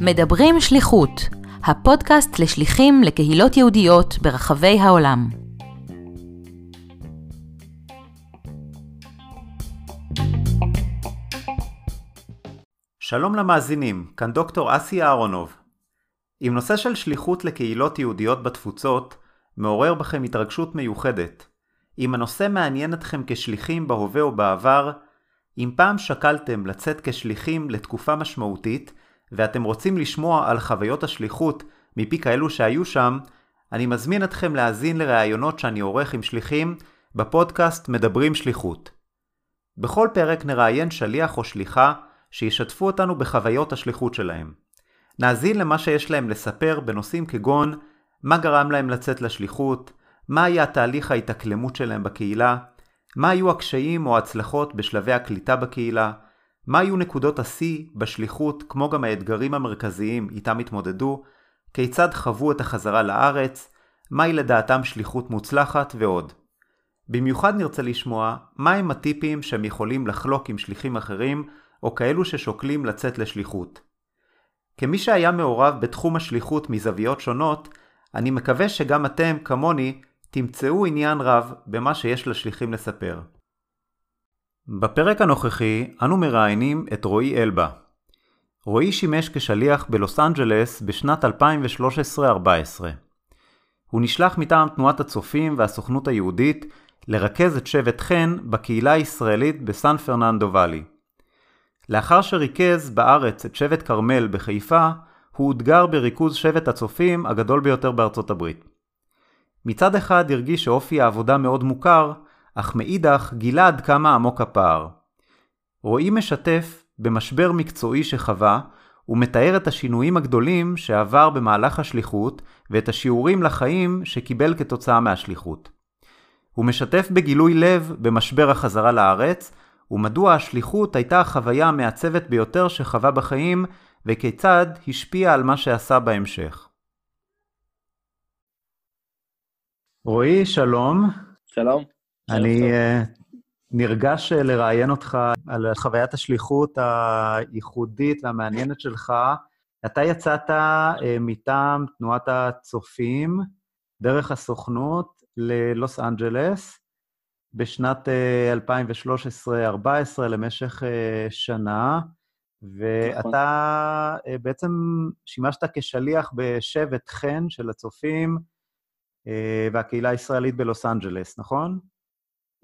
מדברים שליחות, הפודקאסט לשליחים לקהילות יהודיות ברחבי העולם. שלום למאזינים, כאן דוקטור אסי אהרונוב. אם נושא של שליחות לקהילות יהודיות בתפוצות מעורר בכם התרגשות מיוחדת, אם הנושא מעניין אתכם כשליחים בהווה או בעבר, אם פעם שקלתם לצאת כשליחים לתקופה משמעותית, ואתם רוצים לשמוע על חוויות השליחות מפי כאלו שהיו שם, אני מזמין אתכם להאזין לראיונות שאני עורך עם שליחים בפודקאסט מדברים שליחות. בכל פרק נראיין שליח או שליחה שישתפו אותנו בחוויות השליחות שלהם. נאזין למה שיש להם לספר בנושאים כגון מה גרם להם לצאת לשליחות, מה היה תהליך ההתאקלמות שלהם בקהילה, מה היו הקשיים או ההצלחות בשלבי הקליטה בקהילה, מה היו נקודות השיא בשליחות כמו גם האתגרים המרכזיים איתם התמודדו, כיצד חוו את החזרה לארץ, מהי לדעתם שליחות מוצלחת ועוד. במיוחד נרצה לשמוע מהם הטיפים שהם יכולים לחלוק עם שליחים אחרים או כאלו ששוקלים לצאת לשליחות. כמי שהיה מעורב בתחום השליחות מזוויות שונות, אני מקווה שגם אתם, כמוני, תמצאו עניין רב במה שיש לשליחים לספר. בפרק הנוכחי אנו מראיינים את רועי אלבה. רועי שימש כשליח בלוס אנג'לס בשנת 2013-2014. הוא נשלח מטעם תנועת הצופים והסוכנות היהודית לרכז את שבט חן בקהילה הישראלית בסן פרננדו ואלי. לאחר שריכז בארץ את שבט כרמל בחיפה, הוא אותגר בריכוז שבט הצופים הגדול ביותר בארצות הברית. מצד אחד הרגיש שאופי העבודה מאוד מוכר, אך מאידך גילה עד כמה עמוק הפער. רועי משתף במשבר מקצועי שחווה, ומתאר את השינויים הגדולים שעבר במהלך השליחות ואת השיעורים לחיים שקיבל כתוצאה מהשליחות. הוא משתף בגילוי לב במשבר החזרה לארץ, ומדוע השליחות הייתה החוויה המעצבת ביותר שחווה בחיים, וכיצד השפיעה על מה שעשה בהמשך. רועי, שלום. שלום. אני uh, נרגש uh, לראיין אותך על חוויית השליחות הייחודית והמעניינת שלך. אתה יצאת uh, מטעם תנועת הצופים דרך הסוכנות ללוס אנג'לס בשנת uh, 2013-2014 למשך אה, שנה, ואתה אה, בעצם שימשת כשליח בשבט חן של הצופים והקהילה הישראלית בלוס אנג'לס, נכון?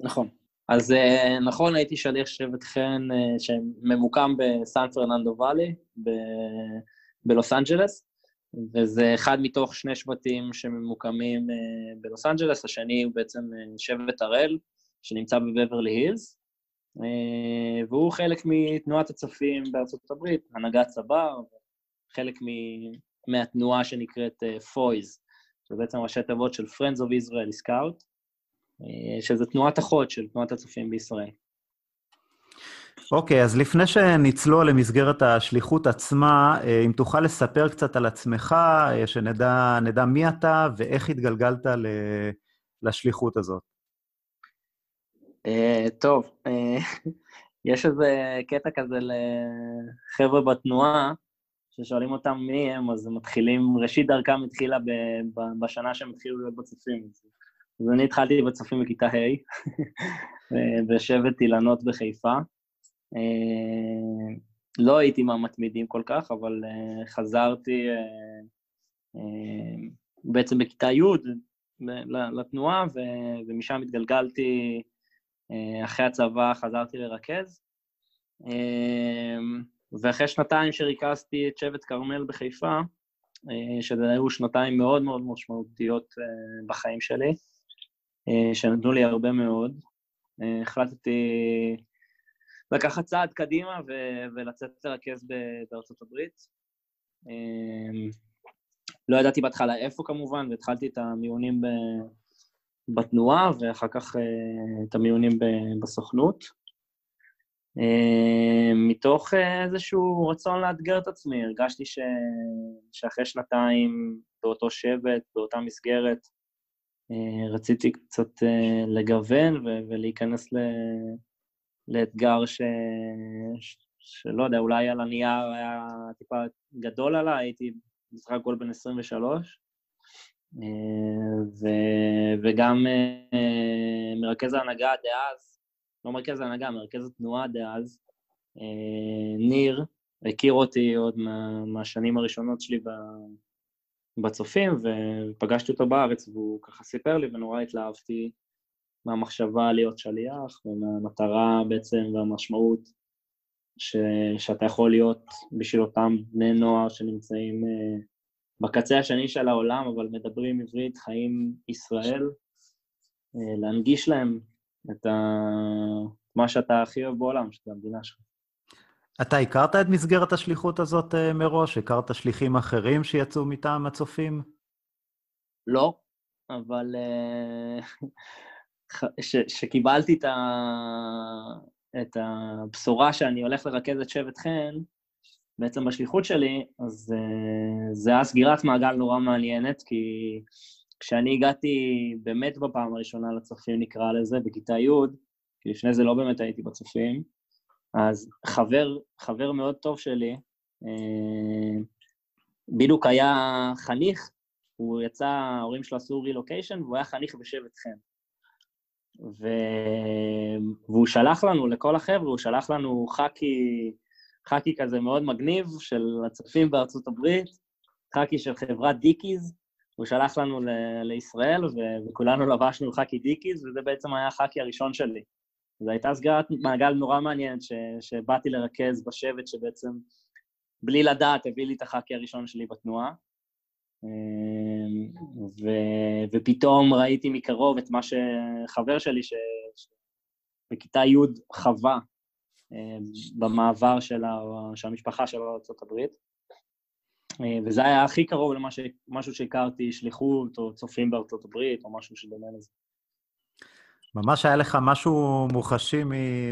נכון. אז אה, נכון, הייתי שליח שבט חן אה, שממוקם בסן פרננדו ואלי, בלוס אנג'לס, וזה אחד מתוך שני שבטים שממוקמים אה, בלוס אנג'לס, השני הוא בעצם שבט הראל, שנמצא בבברלי הילס, והוא חלק מתנועת הצופים בארצות הברית, הנהגת צבר, חלק מהתנועה שנקראת פויז, שזה בעצם ראשי תיבות של Friends of Israel Scout, אה, שזה תנועת אחות של תנועת הצופים בישראל. אוקיי, okay, אז לפני שנצלול למסגרת השליחות עצמה, אה, אם תוכל לספר קצת על עצמך, אה, שנדע מי אתה ואיך התגלגלת לשליחות הזאת. Uh, טוב, uh, יש איזה קטע כזה לחבר'ה בתנועה, ששואלים אותם מי הם, אז הם מתחילים, ראשית דרכם התחילה בשנה שהם התחילו להיות בצופים. אז אני התחלתי בצופים בכיתה ה', בשבט אילנות בחיפה. אה, לא הייתי מהמתמידים כל כך, אבל אה, חזרתי אה, בעצם בכיתה י' לתנועה, ומשם התגלגלתי, אחרי הצבא חזרתי לרכז. ואחרי שנתיים שריכזתי את שבט כרמל בחיפה, שזה היו שנתיים מאוד מאוד משמעותיות בחיים שלי, אה, שנתנו לי הרבה מאוד. אה, החלטתי לקחת צעד קדימה ו- ולצאת לרכז בארצות הברית. אה, לא ידעתי בהתחלה איפה כמובן, והתחלתי את המיונים בתנועה, ואחר כך את המיונים בסוכנות. מתוך איזשהו רצון לאתגר את עצמי, הרגשתי ש... שאחרי שנתיים באותו שבט, באותה מסגרת, אה, רציתי קצת אה, לגוון ולהיכנס לאתגר ש... שלא יודע, אולי על הנייר היה טיפה גדול עליי, הייתי בסך הכל בן 23, ו, וגם מרכז ההנהגה דאז, לא מרכז ההנהגה, מרכז התנועה דאז, ניר, הכיר אותי עוד מה, מהשנים הראשונות שלי בצופים, ופגשתי אותו בארץ, והוא ככה סיפר לי, ונורא התלהבתי מהמחשבה להיות שליח, ומהמטרה בעצם והמשמעות ש, שאתה יכול להיות בשביל אותם בני נוער שנמצאים uh, בקצה השני של העולם, אבל מדברים עברית, חיים ישראל, uh, להנגיש להם את ה... מה שאתה הכי אוהב בעולם, שזה המדינה שלך. אתה הכרת את מסגרת השליחות הזאת uh, מראש? הכרת שליחים אחרים שיצאו מטעם הצופים? לא, אבל כשקיבלתי את, ה... את הבשורה שאני הולך לרכז את שבט חן, בעצם בשליחות שלי, אז uh, זה היה סגירת מעגל נורא מעניינת, כי כשאני הגעתי באמת בפעם הראשונה לצופים, נקרא לזה, בכיתה י', כי לפני זה לא באמת הייתי בצופים, אז חבר, חבר מאוד טוב שלי, אה, בדיוק היה חניך, הוא יצא, ההורים שלו עשו רילוקיישן, והוא היה חניך בשבט חן. ו... והוא שלח לנו, לכל החבר'ה, הוא שלח לנו חאקי, חאקי כזה מאוד מגניב של הצופים בארצות הברית, חאקי של חברת Dickies, הוא שלח לנו ל- לישראל, ו- וכולנו לבשנו חאקי Dickies, וזה בעצם היה החאקי הראשון שלי. זו הייתה סגירת מעגל נורא מעניינת, ש- שבאתי לרכז בשבט שבעצם, בלי לדעת, הביא לי את החאקי הראשון שלי בתנועה. אמ, ו, ופתאום ראיתי מקרוב את מה שחבר שלי, שבכיתה י' חווה אמ, במעבר של המשפחה שלו לארה"ב. אמ, וזה היה הכי קרוב למשהו שהכרתי, שליחות או צופים בארצות הברית, או משהו שדומה לזה. ממש היה לך משהו מוחשי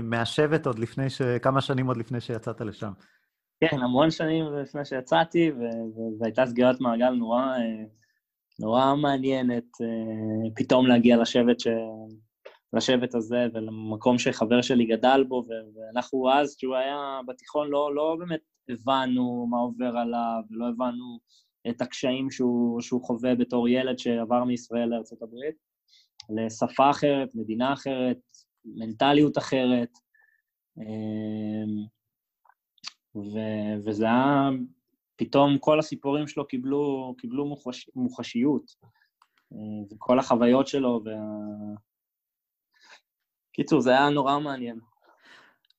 מהשבט עוד לפני ש... כמה שנים עוד לפני שיצאת לשם. כן, המון שנים לפני שיצאתי, והייתה סגירת מעגל נורא, אה, נורא מעניינת אה, פתאום להגיע לשבט, ש... לשבט הזה ולמקום שחבר שלי גדל בו, ואנחנו אז, כשהוא היה בתיכון, לא, לא באמת הבנו מה עובר עליו, ולא הבנו את הקשיים שהוא, שהוא חווה בתור ילד שעבר מישראל לארה"ב, לשפה אחרת, מדינה אחרת, מנטליות אחרת. אה, ו- וזה היה, פתאום כל הסיפורים שלו קיבלו, קיבלו מוחש, מוחשיות, אה, וכל החוויות שלו, וה... קיצור, זה היה נורא מעניין.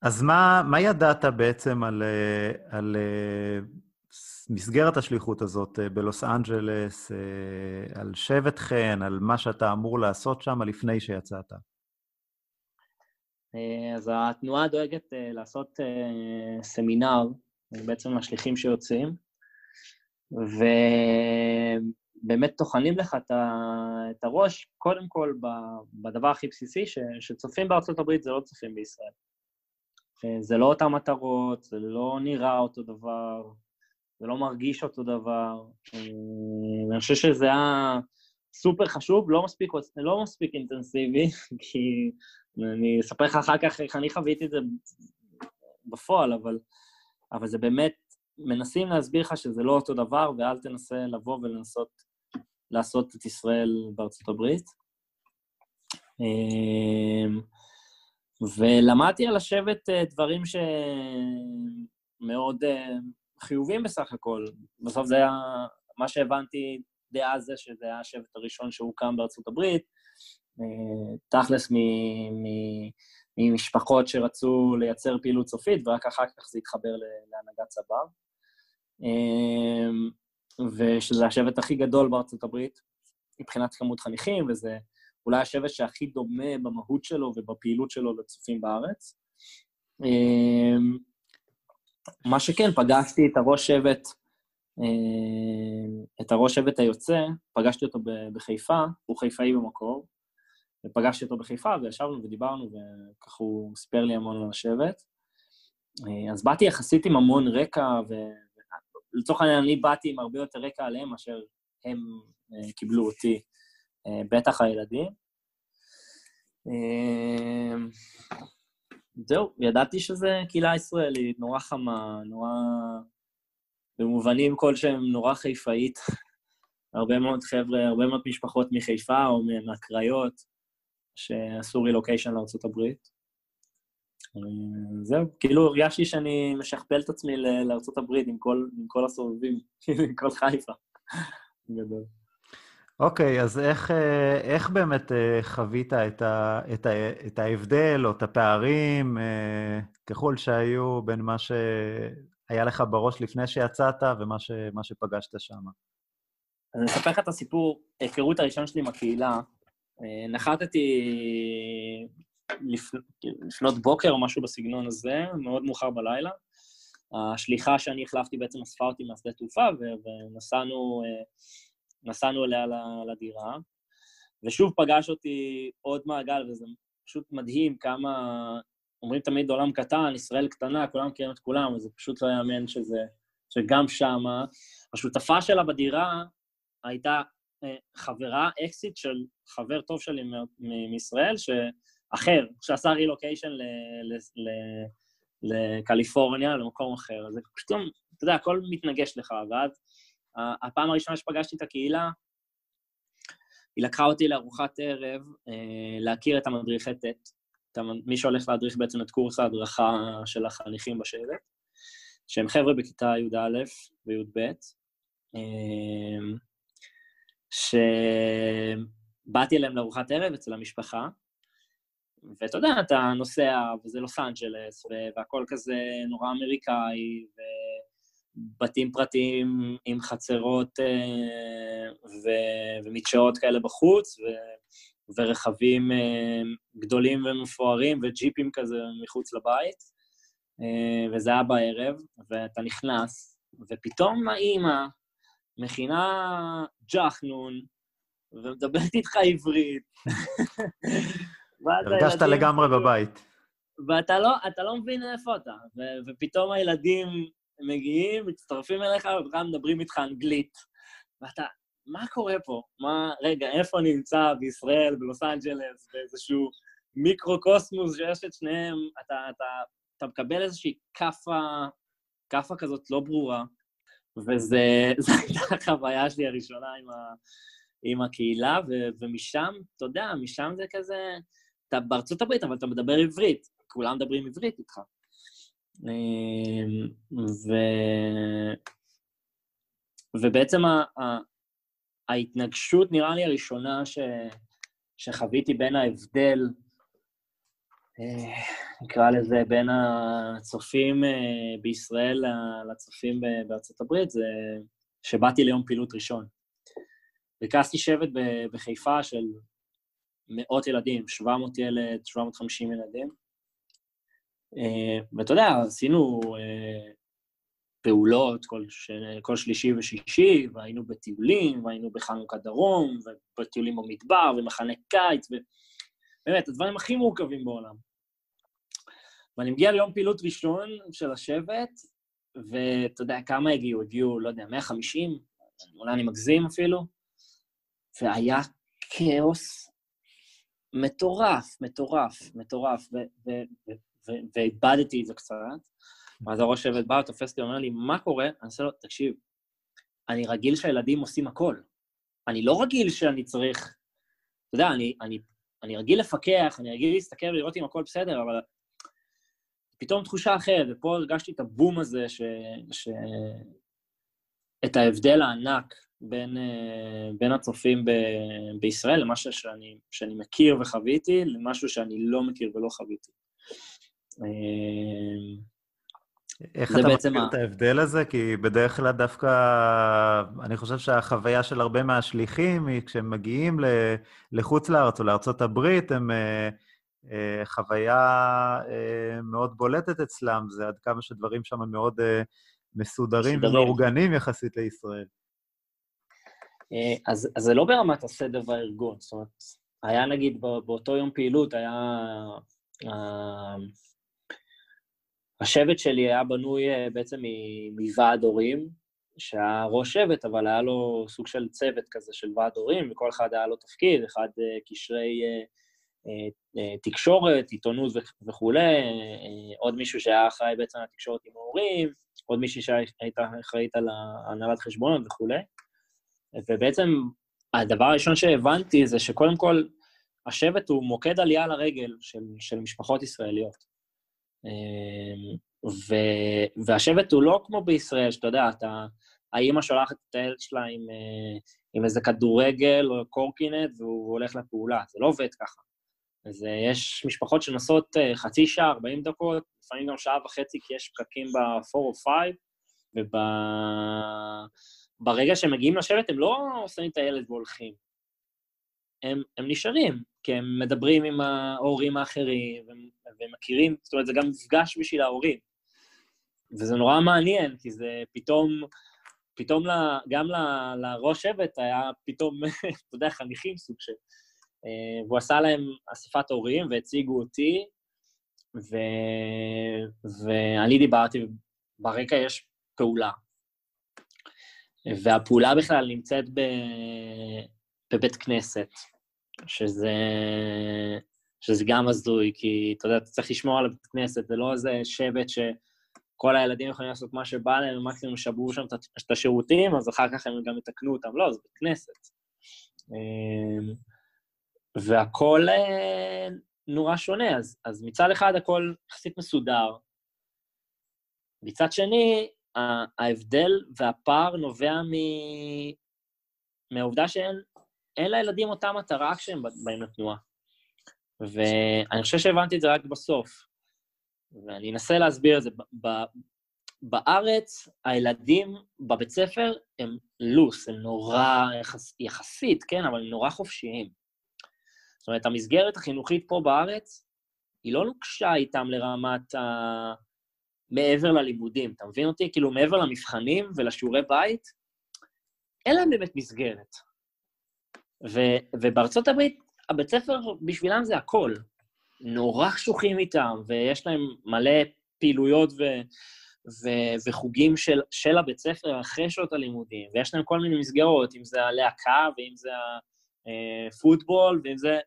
אז מה, מה ידעת בעצם על, אה, על אה, מסגרת השליחות הזאת בלוס אנג'לס, על שבט חן, על מה שאתה אמור לעשות שם לפני שיצאת? אה, אז התנועה דואגת אה, לעשות אה, סמינר, בעצם לשליחים שיוצאים, ובאמת טוחנים לך את הראש, קודם כל בדבר הכי בסיסי, שצופים בארצות הברית זה לא צופים בישראל. זה לא אותן מטרות, זה לא נראה אותו דבר, זה לא מרגיש אותו דבר. אני חושב שזה היה סופר חשוב, לא מספיק, לא מספיק אינטנסיבי, כי אני אספר לך אחר כך איך אני חוויתי את זה בפועל, אבל, אבל זה באמת, מנסים להסביר לך שזה לא אותו דבר, ואל תנסה לבוא ולנסות לעשות את ישראל בארצות הברית. אמ, ולמדתי על לשבת אה, דברים שמאוד אה, חיובים בסך הכל. בסוף זה היה, מה שהבנתי דאז זה שזה היה השבט הראשון שהוקם בארצות הברית, אה, תכלס ממשפחות שרצו לייצר פעילות סופית, ורק אחר כך זה התחבר להנהגת צבא. אה, ושזה השבט הכי גדול בארצות הברית, מבחינת כמות חניכים, וזה אולי השבט שהכי דומה במהות שלו ובפעילות שלו לצופים בארץ. אה, מה שכן, פגשתי את הראש שבט, את הראש שבט היוצא, פגשתי אותו בחיפה, הוא חיפאי במקור, ופגשתי אותו בחיפה, וישבנו ודיברנו, וככה הוא סיפר לי המון על השבט. אז באתי יחסית עם המון רקע, ולצורך העניין אני באתי עם הרבה יותר רקע עליהם מאשר הם אה, קיבלו אותי, אה, בטח הילדים. זהו, ידעתי שזה קהילה ישראלית, נורא חמה, נורא... במובנים כלשהם נורא חיפאית. הרבה מאוד חבר'ה, הרבה מאוד משפחות מחיפה או מהקריות, שעשו רילוקיישן לארה"ב. אה, זהו, כאילו הרגשתי שאני משכפל את עצמי לארה"ב עם כל, עם כל הסובבים, עם כל חיפה. גדול. אוקיי, okay, אז איך, אה, איך באמת אה, חווית את, ה, את, ה, את ההבדל או את הפערים, ככל שהיו, בין מה שהיה לך בראש לפני שיצאת ומה ש, שפגשת שם? אז אני אספר לך את הסיפור, היכרות הראשון שלי עם הקהילה. נחתתי לפנות בוקר או משהו בסגנון הזה, מאוד מאוחר בלילה. השליחה שאני החלפתי בעצם אספה אותי מהשדה תעופה, ונסענו נסענו אליה לדירה. ושוב פגש אותי עוד מעגל, וזה פשוט מדהים כמה... אומרים תמיד עולם קטן, ישראל קטנה, כולם מכירים את כולם, וזה פשוט לא יאמן שזה... שגם שמה, השותפה שלה בדירה הייתה אה, חברה, אקסיט של חבר טוב שלי מישראל, ש... אחר, שעשה רילוקיישן לקליפורניה, למקום אחר. אז פשוט, אתה יודע, הכל מתנגש לך, ואז הפעם הראשונה שפגשתי את הקהילה, היא לקחה אותי לארוחת ערב אה, להכיר את המדריכי ט', מי שהולך להדריך בעצם את קורס ההדרכה של החניכים בשבט, שהם חבר'ה בכיתה י"א וי"ב, אה, שבאתי אליהם לארוחת ערב אצל המשפחה, ואתה יודע, אתה נוסע, וזה לוס אנג'לס, והכל כזה נורא אמריקאי, ובתים פרטיים עם חצרות אה, ו- ומדשאות כאלה בחוץ, ו- ורכבים אה, גדולים ומפוארים, וג'יפים כזה מחוץ לבית, אה, וזה היה בערב, ואתה נכנס, ופתאום האימא מכינה ג'חנון, ומדברת איתך עברית. הרגשת לגמרי בבית. ואתה לא, לא מבין איפה אתה, ו- ופתאום הילדים מגיעים, מצטרפים אליך, ובכלל מדברים איתך אנגלית. ואתה, מה קורה פה? מה, רגע, איפה נמצא בישראל, בלוס אנג'לס, באיזשהו מיקרו-קוסמוס שיש את שניהם, אתה, אתה, אתה מקבל איזושהי כאפה, כאפה כזאת לא ברורה, וזו הייתה החוויה שלי הראשונה עם, ה, עם הקהילה, ו, ומשם, אתה יודע, משם זה כזה... אתה בארצות הברית, אבל אתה מדבר עברית, כולם מדברים עברית איתך. אמ, ו... ובעצם ה... ההתנגשות, נראה לי, הראשונה ש... שחוויתי בין ההבדל, אה, נקרא לזה, בין הצופים אה, בישראל לצופים בארצות הברית, זה שבאתי ליום פעילות ראשון. ריכזתי שבט בחיפה של מאות ילדים, 700 ילד, 750 ילדים. ואתה יודע, עשינו אה, פעולות כל, ש... כל שלישי ושישי, והיינו בטיולים, והיינו בחנוכה דרום, ובטיולים במדבר, ומחנה קיץ, ובאמת, הדברים הכי מורכבים בעולם. ואני מגיע ליום פעילות ראשון של השבט, ואתה יודע, כמה הגיעו? הגיעו, לא יודע, 150, אולי אני מגזים אפילו, והיה כאוס מטורף, מטורף, מטורף, ואיבדתי את זה קצת. ואז הראש שבט בא, תופס אותי, אומר לי, מה קורה? אני עושה לו, תקשיב, אני רגיל שהילדים עושים הכל. אני לא רגיל שאני צריך... אתה יודע, אני, אני, אני רגיל לפקח, אני רגיל להסתכל ולראות אם הכל בסדר, אבל פתאום תחושה אחרת, ופה הרגשתי את הבום הזה, ש... ש... את ההבדל הענק בין, אה, בין הצופים ב, בישראל למשהו שאני, שאני מכיר וחוויתי, למשהו שאני לא מכיר ולא חוויתי. אה, איך אתה מכיר ה... את ההבדל הזה? כי בדרך כלל דווקא, אני חושב שהחוויה של הרבה מהשליחים היא כשהם מגיעים לחוץ לארץ או לארצות הברית, הם אה, חוויה מאוד בולטת אצלם, זה עד כמה שדברים שם מאוד מסודרים ומאורגנים יחסית לישראל. אה, אז, אז זה לא ברמת הסדר והארגון, זאת אומרת, היה נגיד באותו יום פעילות, היה... Uh, השבט שלי היה בנוי uh, בעצם מוועד הורים, שהיה ראש שבט, אבל היה לו סוג של צוות כזה של ועד הורים, וכל אחד היה לו תפקיד, אחד קשרי תקשורת, עיתונות וכולי, עוד מישהו שהיה אחראי בעצם על התקשורת עם ההורים, עוד מישהי שהייתה אחראית על הנהלת חשבונות וכולי. ובעצם הדבר הראשון שהבנתי זה שקודם כל, השבט הוא מוקד עלייה לרגל של, של משפחות ישראליות. ו, והשבט הוא לא כמו בישראל, שאתה יודע, אתה, האימא שולחת את הילד שלה עם, עם איזה כדורגל או קורקינט והוא הולך לפעולה, זה לא עובד ככה. אז יש משפחות שנוסעות חצי שעה, 40 דקות, לפעמים גם שעה וחצי, כי יש פקקים ב-4 או 5, וברגע שהם מגיעים לשבת, הם לא שמים את הילד והולכים. הם, הם נשארים, כי הם מדברים עם ההורים האחרים, והם מכירים, זאת אומרת, זה גם מפגש בשביל ההורים. וזה נורא מעניין, כי זה פתאום, פתאום לה, גם לראש שבט היה פתאום, אתה יודע, חניכים סוג של... אה, והוא עשה להם אספת הורים והציגו אותי, ו... ואני דיברתי, ברקע יש פעולה. והפעולה בכלל נמצאת ב... בבית כנסת, שזה, שזה גם הזוי, כי אתה יודע, אתה צריך לשמור על הבית כנסת, זה לא איזה שבט שכל הילדים יכולים לעשות מה שבא להם, ומקסימום ישברו שם את השירותים, אז אחר כך הם גם יתקנו אותם. לא, זה בית כנסת. אמ, והכל אה, נורא שונה, אז, אז מצד אחד הכל יחסית מסודר. מצד שני, ההבדל והפער נובע מ... מהעובדה שאין לילדים אותה מטרה כשהם באים לתנועה. ואני חושב שהבנתי את זה רק בסוף. ואני אנסה להסביר את זה. ב... בארץ, הילדים בבית ספר הם לוס, הם נורא, יחס, יחסית, כן, אבל הם נורא חופשיים. זאת אומרת, המסגרת החינוכית פה בארץ, היא לא נוקשה איתם לרמת ה... מעבר ללימודים, אתה מבין אותי? כאילו, מעבר למבחנים ולשיעורי בית, אין להם באמת מסגרת. ו, ובארצות הברית, הבית ספר בשבילם זה הכל. נורא קשוחים איתם, ויש להם מלא פעילויות ו, ו, וחוגים של, של הבית ספר אחרי שעות הלימודים, ויש להם כל מיני מסגרות, אם זה הלהקה, ואם זה הפוטבול, ואם זה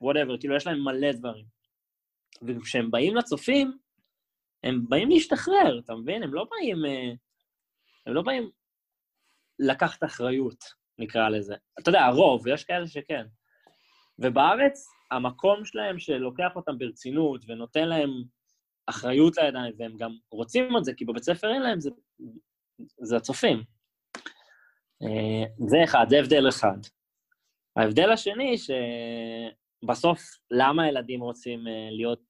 whatever, כאילו, יש להם מלא דברים. וכשהם באים לצופים, הם באים להשתחרר, אתה מבין? הם לא באים... אה, הם לא באים לקחת אחריות, נקרא לזה. אתה יודע, הרוב, יש כאלה שכן. ובארץ, המקום שלהם שלוקח אותם ברצינות ונותן להם אחריות לידיים, והם גם רוצים את זה, כי בבית ספר אין להם, זה, זה הצופים. אה, זה אחד, זה הבדל אחד. ההבדל השני, שבסוף, למה ילדים רוצים אה, להיות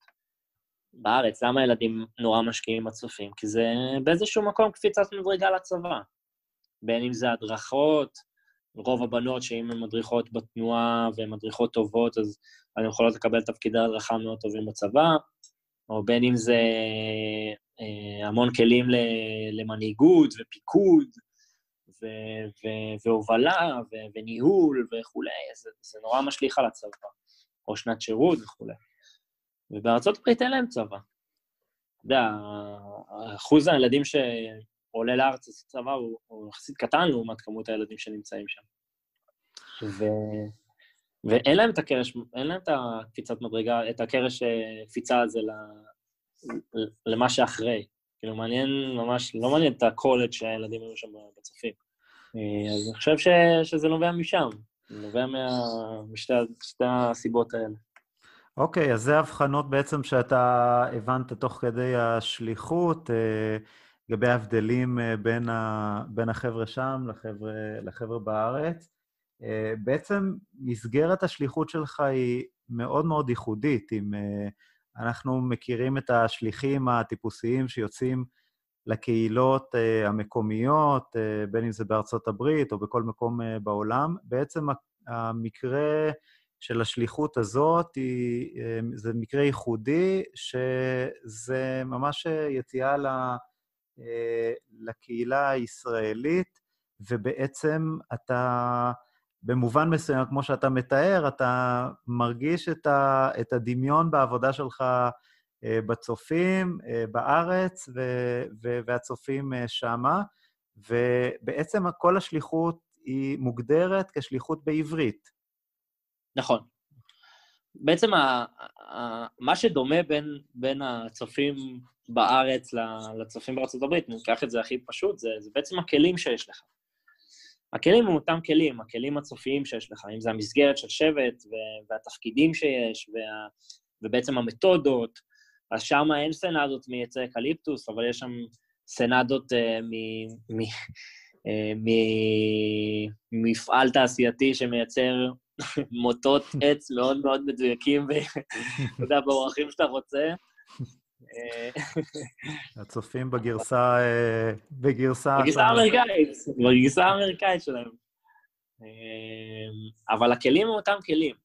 בארץ, למה ילדים נורא משקיעים בצופים? כי זה באיזשהו מקום קפיצת מדרגה לצבא. בין אם זה הדרכות, רוב הבנות שאם הן מדריכות בתנועה והן מדריכות טובות, אז הן יכולות לקבל תפקידי הדרכה מאוד טובים בצבא, או בין אם זה אה, המון כלים למנהיגות ופיקוד, ו- ו- והובלה ו- וניהול וכולי, זה, זה נורא משליך על הצבא, או שנת שירות וכולי. ובארצות הברית אין להם צבא. אתה יודע, אחוז הילדים שעולה לארץ לעשות צבא הוא, הוא יחסית קטן לעומת כמות הילדים שנמצאים שם. ו... ואין להם את הקרש, אין להם את הקפיצת מדרגה, את הקרש קפיצה הזה למה שאחרי. כאילו, מעניין ממש, לא מעניין את הקולג' שהילדים היו שם בצופים. אז אני חושב ש, שזה נובע משם, נובע משתי הסיבות האלה. אוקיי, אז זה הבחנות בעצם שאתה הבנת תוך כדי השליחות, אה, לגבי ההבדלים אה, בין, ה, בין החבר'ה שם לחבר'ה, לחבר'ה בארץ. בעצם מסגרת השליחות שלך היא מאוד מאוד ייחודית. אם אנחנו מכירים את השליחים הטיפוסיים שיוצאים לקהילות המקומיות, בין אם זה בארצות הברית או בכל מקום בעולם. בעצם המקרה של השליחות הזאת היא, uh, זה מקרה ייחודי, שזה ממש יציאה ל, uh, לקהילה הישראלית, ובעצם אתה, במובן מסוים, כמו שאתה מתאר, אתה מרגיש את, ה, את הדמיון בעבודה שלך אה, בצופים אה, בארץ והצופים אה, שמה, ובעצם כל השליחות היא מוגדרת כשליחות בעברית. נכון. בעצם ה, ה, מה שדומה בין, בין הצופים בארץ לצופים בארצות הברית, ניקח את זה הכי פשוט, זה, זה בעצם הכלים שיש לך. הכלים הם אותם כלים, הכלים הצופיים שיש לך, אם זה המסגרת של שבט והתפקידים שיש, וה, ובעצם המתודות, אז שם אין סנאדות מעצי אקליפטוס, אבל יש שם סנאדות אה, ממפעל אה, תעשייתי שמייצר מוטות עץ מאוד מאוד מדויקים, ואתה יודע, באורכים שאתה רוצה. הצופים בגרסה... בגרסה... בגרסה האמריקאית, בגרסה האמריקאית שלהם. אבל הכלים הם אותם כלים.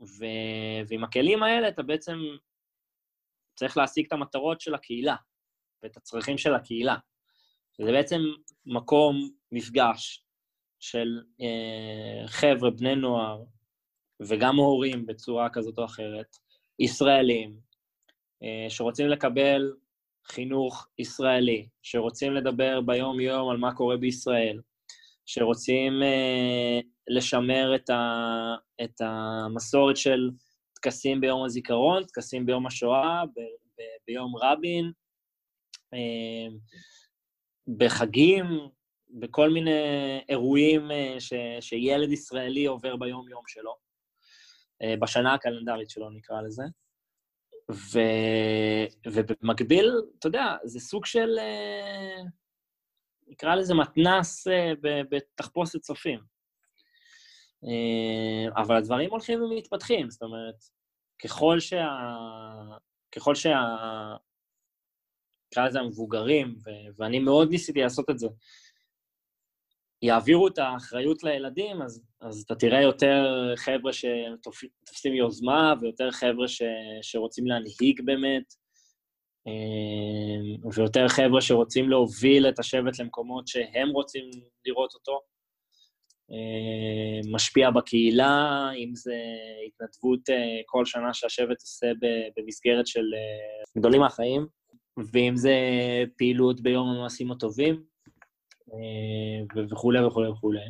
ו... ועם הכלים האלה אתה בעצם צריך להשיג את המטרות של הקהילה ואת הצרכים של הקהילה. זה בעצם מקום מפגש של אה, חבר'ה, בני נוער, וגם הורים בצורה כזאת או אחרת, ישראלים, אה, שרוצים לקבל חינוך ישראלי, שרוצים לדבר ביום-יום על מה קורה בישראל, שרוצים אה, לשמר את, ה, את המסורת של טקסים ביום הזיכרון, טקסים ביום השואה, ב, ב, ביום רבין, אה, בחגים, בכל מיני אירועים אה, ש, שילד ישראלי עובר ביום-יום שלו, אה, בשנה הקלנדרית שלו נקרא לזה. ו... ובמקביל, אתה יודע, זה סוג של, אה, נקרא לזה מתנס בתחפושת צופים. אבל הדברים הולכים ומתפתחים, זאת אומרת, ככל שה... ככל שה... נקרא לזה המבוגרים. ואני מאוד ניסיתי לעשות את זה, יעבירו את האחריות לילדים, אז, אז אתה תראה יותר חבר'ה שתופסים יוזמה ויותר חבר'ה ש, שרוצים להנהיג באמת, אה, ויותר חבר'ה שרוצים להוביל את השבט למקומות שהם רוצים לראות אותו. אה, משפיע בקהילה, אם זה התנדבות אה, כל שנה שהשבט עושה במסגרת של גדולים מהחיים, ואם זה פעילות ביום המעשים הטובים. אה, וכולי וכולי וכולי.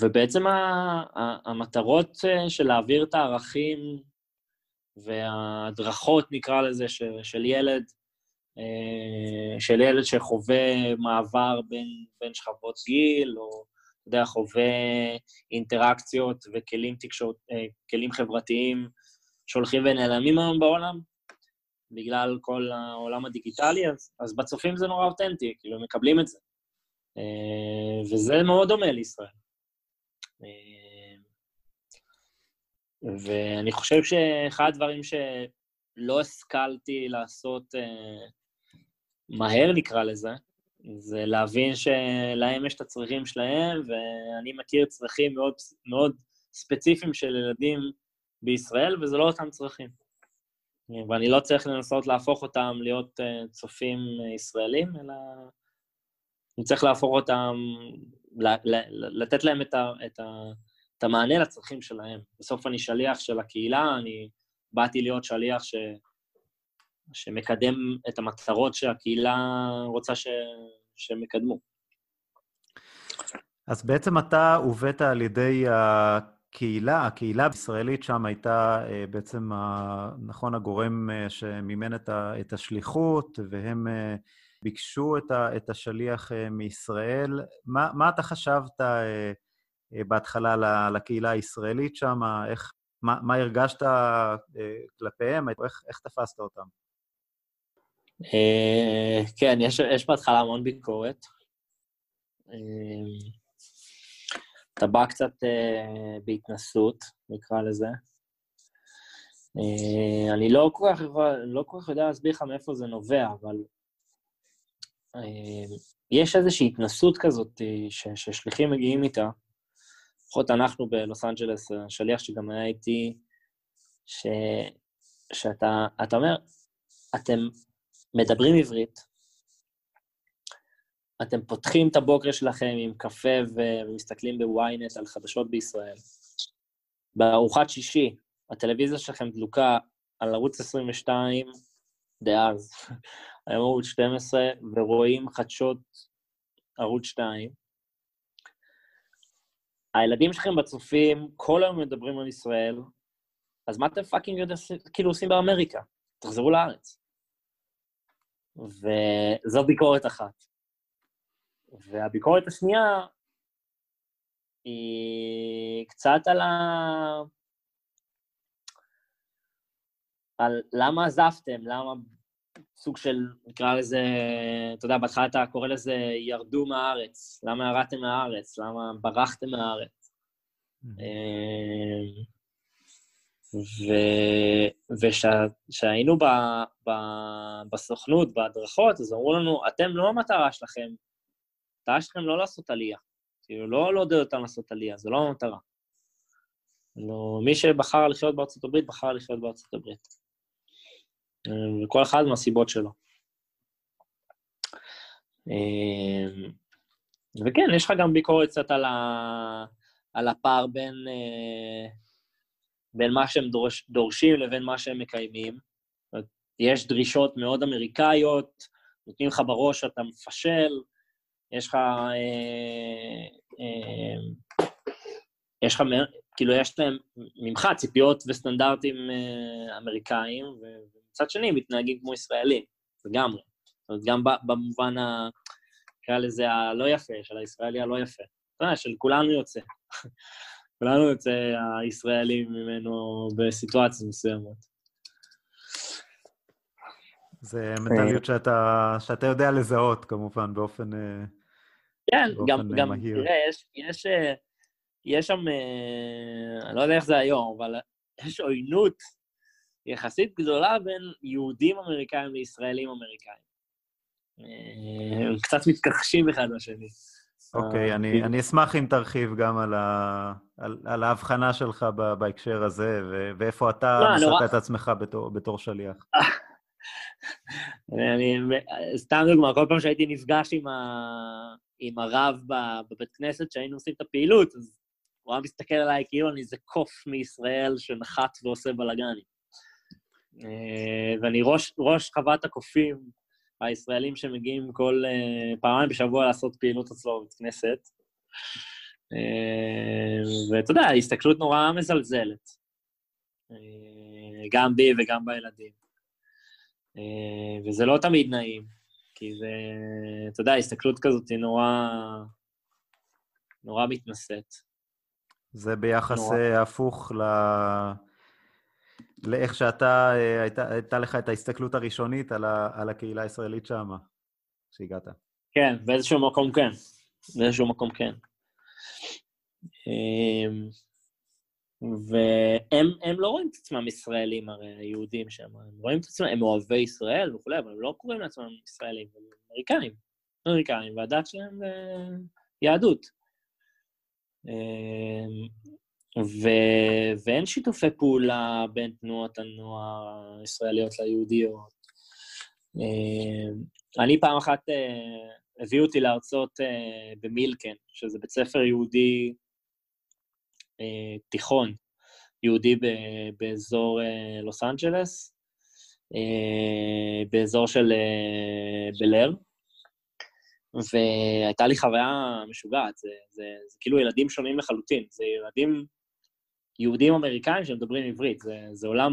ובעצם המטרות אה, של להעביר את הערכים וההדרכות, נקרא לזה, של, של ילד, אה, של ילד שחווה מעבר בין, בין שכבות גיל, או, אתה יודע, חווה אינטראקציות וכלים תקשורת, כלים חברתיים שהולכים ונעלמים היום בעולם, בגלל כל העולם הדיגיטלי, אז, אז בצופים זה נורא אותנטי, כאילו, הם מקבלים את זה. אה, וזה מאוד דומה לישראל. אה, ואני חושב שאחד הדברים שלא השכלתי לעשות אה, מהר, נקרא לזה, זה להבין שלהם יש את הצרכים שלהם, ואני מכיר צרכים מאוד, מאוד ספציפיים של ילדים בישראל, וזה לא אותם צרכים. ואני לא צריך לנסות להפוך אותם להיות uh, צופים uh, ישראלים, אלא אני צריך להפוך אותם, לתת להם את, ה- את, ה- את המענה לצרכים שלהם. בסוף אני שליח של הקהילה, אני באתי להיות שליח ש... שמקדם את המטרות שהקהילה רוצה ש... שהם יקדמו. אז בעצם אתה הובאת על ידי הקהילה, הקהילה הישראלית שם הייתה אה, בעצם, נכון, הגורם אה, שמימן את השליחות, והם אה, ביקשו את השליח מישראל. מה, מה אתה חשבת בהתחלה לקהילה הישראלית שם? איך, מה, מה הרגשת כלפיהם? איך, איך תפסת אותם? כן, יש, יש בהתחלה המון ביקורת. אתה בא קצת uh, בהתנסות, נקרא לזה. Uh, אני לא כל, כך, לא כל כך יודע להסביר לך מאיפה זה נובע, אבל uh, יש איזושהי התנסות כזאת ש, ששליחים מגיעים איתה, לפחות אנחנו בלוס אנג'לס, השליח שגם היה איתי, ש, שאתה אומר, אתם מדברים עברית, אתם פותחים את הבוקר שלכם עם קפה ומסתכלים בוויינט על חדשות בישראל. בארוחת שישי, הטלוויזיה שלכם דלוקה על ערוץ 22 דאז, היום ערוץ 12, ורואים חדשות ערוץ 2. הילדים שלכם בצופים כל היום מדברים על ישראל, אז מה אתם פאקינג יודע, כאילו עושים באמריקה? תחזרו לארץ. וזו ביקורת אחת. והביקורת השנייה היא קצת על ה... על למה עזבתם, למה סוג של, נקרא לזה, אתה יודע, בהתחלה אתה קורא לזה ירדו מהארץ, למה ירדתם מהארץ, למה ברחתם מהארץ. אה, וכשהיינו בסוכנות, בהדרכות, אז אמרו לנו, אתם לא המטרה שלכם, המטרה שלכם לא לעשות עלייה. כאילו, לא לעודד אותם לעשות עלייה, זו לא המטרה. לא, מי שבחר לחיות בארצות הברית, בחר לחיות בארצות הברית. אה, וכל אחד מהסיבות שלו. אה, וכן, יש לך גם ביקורת קצת על, ה... על הפער בין, אה, בין מה שהם דורש, דורשים לבין מה שהם מקיימים. יש דרישות מאוד אמריקאיות, נותנים לך בראש שאתה מפשל, יש לך... אה, אה, יש לך, כאילו, יש להם ממך ציפיות וסטנדרטים אה, אמריקאים, ומצד שני, מתנהגים כמו ישראלים, לגמרי. זאת אומרת, גם במובן ה... נקרא לזה הלא יפה, של הישראלי הלא יפה. אתה יודע, של כולנו יוצא. כולנו יוצא הישראלים ממנו בסיטואציות מסוימות. זה מנטליות שאתה, שאתה יודע לזהות, כמובן, באופן, כן, גם, גם, מהיר. תראה, יש, יש, אה, יש שם, אה, אני לא יודע איך זה היום, אבל יש עוינות יחסית גדולה בין יהודים אמריקאים לישראלים אמריקאים. הם קצת מתכחשים אחד לשני. אוקיי, אני, אני אשמח אם תרחיב גם על, ה, על, על ההבחנה שלך בהקשר הזה, ו, ואיפה אתה לא, נורא... את עצמך בתור, בתור שליח. אני, סתם דוגמא, כל פעם שהייתי נפגש עם, ה, עם הרב בבית כנסת, שהיינו עושים את הפעילות, אז הוא היה מסתכל עליי כאילו אני איזה קוף מישראל שנחת ועושה בלאגנים. אה, ואני ראש, ראש חוות הקופים הישראלים שמגיעים כל uh, פעמיים בשבוע לעשות פעילות אצלו בבית כנסת. Uh, ואתה יודע, הסתכלות נורא מזלזלת, גם בי וגם בילדים. וזה לא תמיד נעים, כי זה, אתה יודע, הסתכלות כזאת היא נורא, נורא מתנשאת. זה ביחס נורא. הפוך ל... לאיך שאתה, אה, הייתה, הייתה לך את ההסתכלות הראשונית על, ה, על הקהילה הישראלית שם, כשהגעת. כן, באיזשהו מקום כן. באיזשהו מקום כן. אמ, והם לא רואים את עצמם ישראלים, הרי היהודים שם, הם רואים את עצמם, הם אוהבי ישראל וכולי, אבל הם לא קוראים לעצמם ישראלים, הם אמריקנים. אמריקנים, והדת שלהם זה יהדות. אמ, ו... ואין שיתופי פעולה בין תנועות הנוער הישראליות ליהודיות. אה, אני פעם אחת, אה, הביאו אותי להרצות אה, במילקן, שזה בית ספר יהודי תיכון, יהודי באזור לוס אנג'לס, באזור של בלר, והייתה לי חוויה משוגעת, זה, זה, זה כאילו ילדים שונים לחלוטין, זה ילדים יהודים אמריקאים שמדברים עברית, זה, זה עולם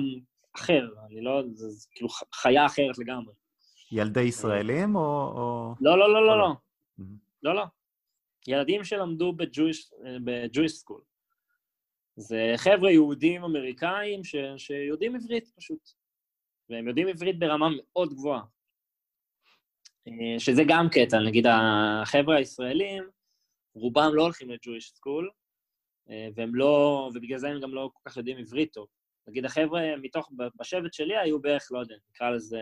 אחר, אני לא, זה, זה כאילו חיה אחרת לגמרי. ילדי ישראלים או... או... לא, לא, לא, לא, לא. לא, לא. ילדים שלמדו בג'ויש סקול. זה חבר'ה יהודים אמריקאים ש, שיודעים עברית פשוט. והם יודעים עברית ברמה מאוד גבוהה. אה, שזה גם קטע, נגיד החבר'ה הישראלים, רובם לא הולכים לג'ויש סקול, אה, והם לא, ובגלל זה הם גם לא כל כך יודעים עברית טוב. נגיד, החבר'ה מתוך, בשבט שלי היו בערך, לא יודע, נקרא לזה,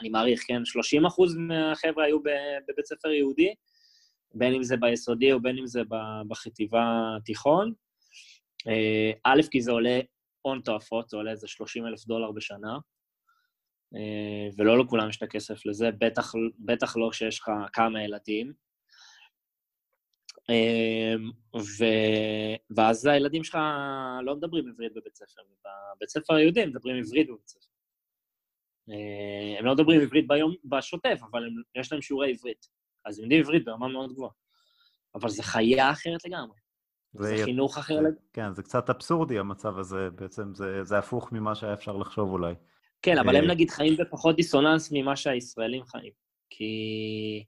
אני מעריך, כן, 30 אחוז מהחבר'ה היו בבית ספר יהודי, בין אם זה ביסודי או בין אם זה בחטיבה התיכון. אה, א', כי זה עולה הון תועפות, זה עולה איזה 30 אלף דולר בשנה, אה, ולא לכולם יש את הכסף לזה, בטח, בטח לא כשיש לך כמה ילדים. אמ, ו... ואז הילדים שלך לא מדברים עברית בבית ספר, בבית ספר היהודי הם מדברים עברית בבית ספר. אה, הם לא מדברים עברית ביום, בשוטף, אבל הם, יש להם שיעורי עברית. אז הם יודעים עברית ברמה מאוד גבוהה. אבל זו חיה אחרת לגמרי. זה, זה חינוך אחר. זה, כן, זה קצת אבסורדי המצב הזה, בעצם זה, זה הפוך ממה שהיה אפשר לחשוב אולי. כן, אבל הם נגיד חיים בפחות דיסוננס ממה שהישראלים חיים. כי...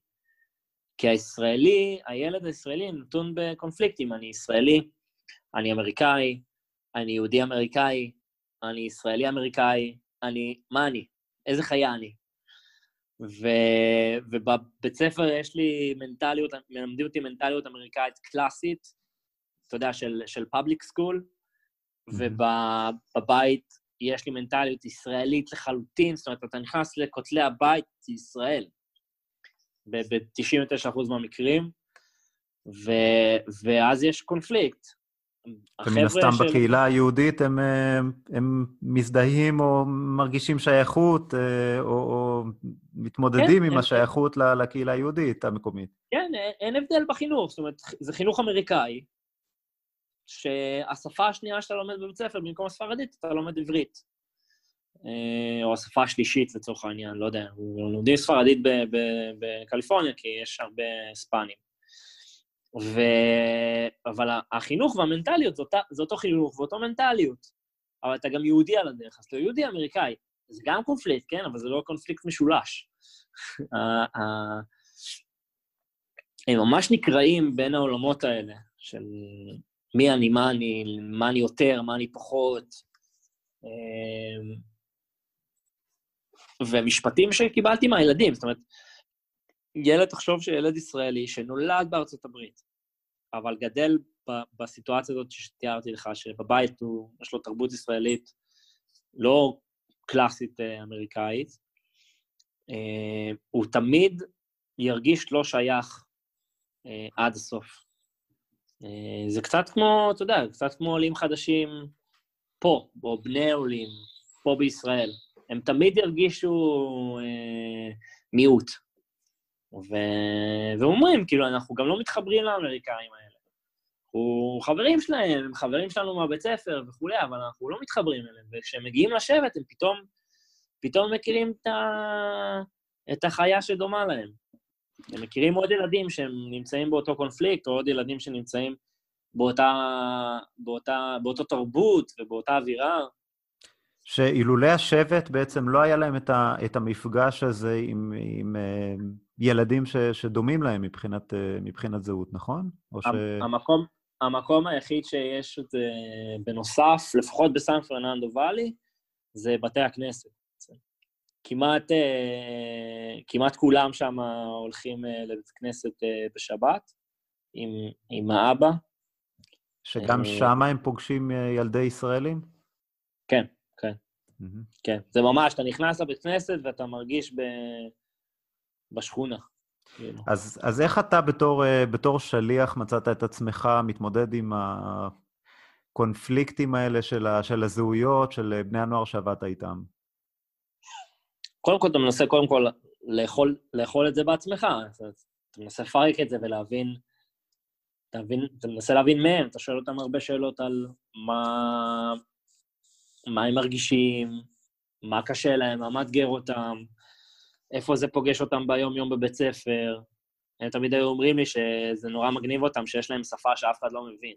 כי הישראלי, הילד הישראלי נתון בקונפליקטים. אני ישראלי, אני אמריקאי, אני יהודי אמריקאי, אני ישראלי אמריקאי, אני, מה אני? איזה חיה אני? ו, ובבית ספר יש לי מנטליות, מלמדים אותי מנטליות אמריקאית קלאסית, אתה יודע, של, של public school, ובבית יש לי מנטליות ישראלית לחלוטין, זאת אומרת, אתה נכנס לכותלי הבית, זה ישראל, ב-99% מהמקרים, ו, ואז יש קונפליקט. ומן הסתם של... בקהילה היהודית הם, הם מזדהים או מרגישים שייכות אה, או, או מתמודדים כן, עם השייכות כן. לקהילה היהודית המקומית. כן, אין הבדל בחינוך, זאת אומרת, זה חינוך אמריקאי, שהשפה השנייה שאתה לומד בבית ספר, במקום הספרדית, אתה לומד עברית. אה, או השפה השלישית לצורך העניין, לא יודע, לומדים ספרדית בקליפורניה, כי יש הרבה ספנים. ו... אבל החינוך והמנטליות זה, זה אותו חינוך ואותו מנטליות. אבל אתה גם יהודי על הדרך, אז אתה יהודי אמריקאי. זה גם קונפליקט, כן? אבל זה לא קונפליקט משולש. הם ממש נקרעים בין העולמות האלה, של מי אני, מה אני, מה אני יותר, מה אני פחות. אמ, ומשפטים שקיבלתי מהילדים, זאת אומרת, ילד, תחשוב שילד ישראלי שנולד בארצות הברית, אבל גדל ב- בסיטואציה הזאת שתיארתי לך, שבבית הוא, יש לו תרבות ישראלית לא קלאסית אה, אמריקאית, אה, הוא תמיד ירגיש לא שייך אה, עד הסוף. אה, זה קצת כמו, אתה יודע, קצת כמו עולים חדשים פה, או בני עולים, פה בישראל. הם תמיד ירגישו אה, מיעוט. ו... ואומרים, כאילו, אנחנו גם לא מתחברים לאמריקאים האלה. אנחנו חברים שלהם, הם חברים שלנו מהבית ספר וכולי, אבל אנחנו לא מתחברים אליהם. וכשהם מגיעים לשבת, הם פתאום, פתאום מכירים את, ה... את החיה שדומה להם. הם מכירים עוד ילדים שהם נמצאים באותו קונפליקט, או עוד ילדים שנמצאים באותה, באותה, באותו תרבות ובאותה אווירה. שאילולי השבט בעצם לא היה להם את, ה, את המפגש הזה עם, עם uh, ילדים ש, שדומים להם מבחינת, uh, מבחינת זהות, נכון? או ש... המקום, המקום היחיד שיש את זה בנוסף, לפחות בסן פרננדו ואלי, זה בתי הכנסת. כמעט, uh, כמעט כולם שם הולכים uh, לבית כנסת uh, בשבת עם, עם האבא. שגם שם הם פוגשים ילדי ישראלים? כן. Mm-hmm. כן, זה ממש, אתה נכנס לבית כנסת ואתה מרגיש ב... בשכונה. כאילו. אז, אז איך אתה בתור, אה, בתור שליח מצאת את עצמך מתמודד עם הקונפליקטים האלה של, ה, של הזהויות, של בני הנוער שעבדת איתם? קודם כל, אתה מנסה קודם כל לאכול, לאכול את זה בעצמך. אתה מנסה לפרק את זה ולהבין, אתה, מבין, אתה מנסה להבין מהם, אתה שואל אותם הרבה שאלות על מה, מה הם מרגישים, מה קשה להם, מה מאתגר אותם, איפה זה פוגש אותם ביום-יום בבית ספר. הם תמיד היו אומרים לי שזה נורא מגניב אותם, שיש להם שפה שאף אחד לא מבין.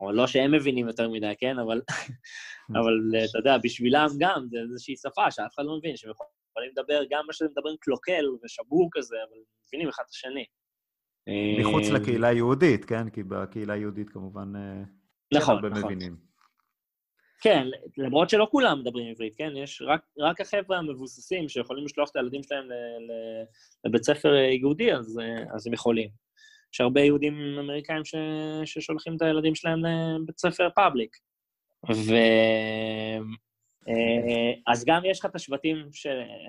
או לא שהם מבינים יותר מדי, כן? אבל, אבל אתה יודע, בשבילם גם, זה איזושהי שפה שאף אחד לא מבין, שהם יכולים לדבר גם מה שהם מדברים קלוקל ושבור כזה, אבל מבינים אחד את השני. מחוץ אה, לקהילה היהודית, כן? כי בקהילה היהודית כמובן... אה, נכון, נכון. מבינים. כן, למרות שלא כולם מדברים עברית, כן? יש רק, רק החבר'ה המבוססים שיכולים לשלוח את הילדים שלהם ל, ל, לבית ספר יהודי, אז, אז הם יכולים. יש הרבה יהודים אמריקאים ש, ששולחים את הילדים שלהם לבית ספר פאבליק. ו... אה, אז גם יש לך את השבטים.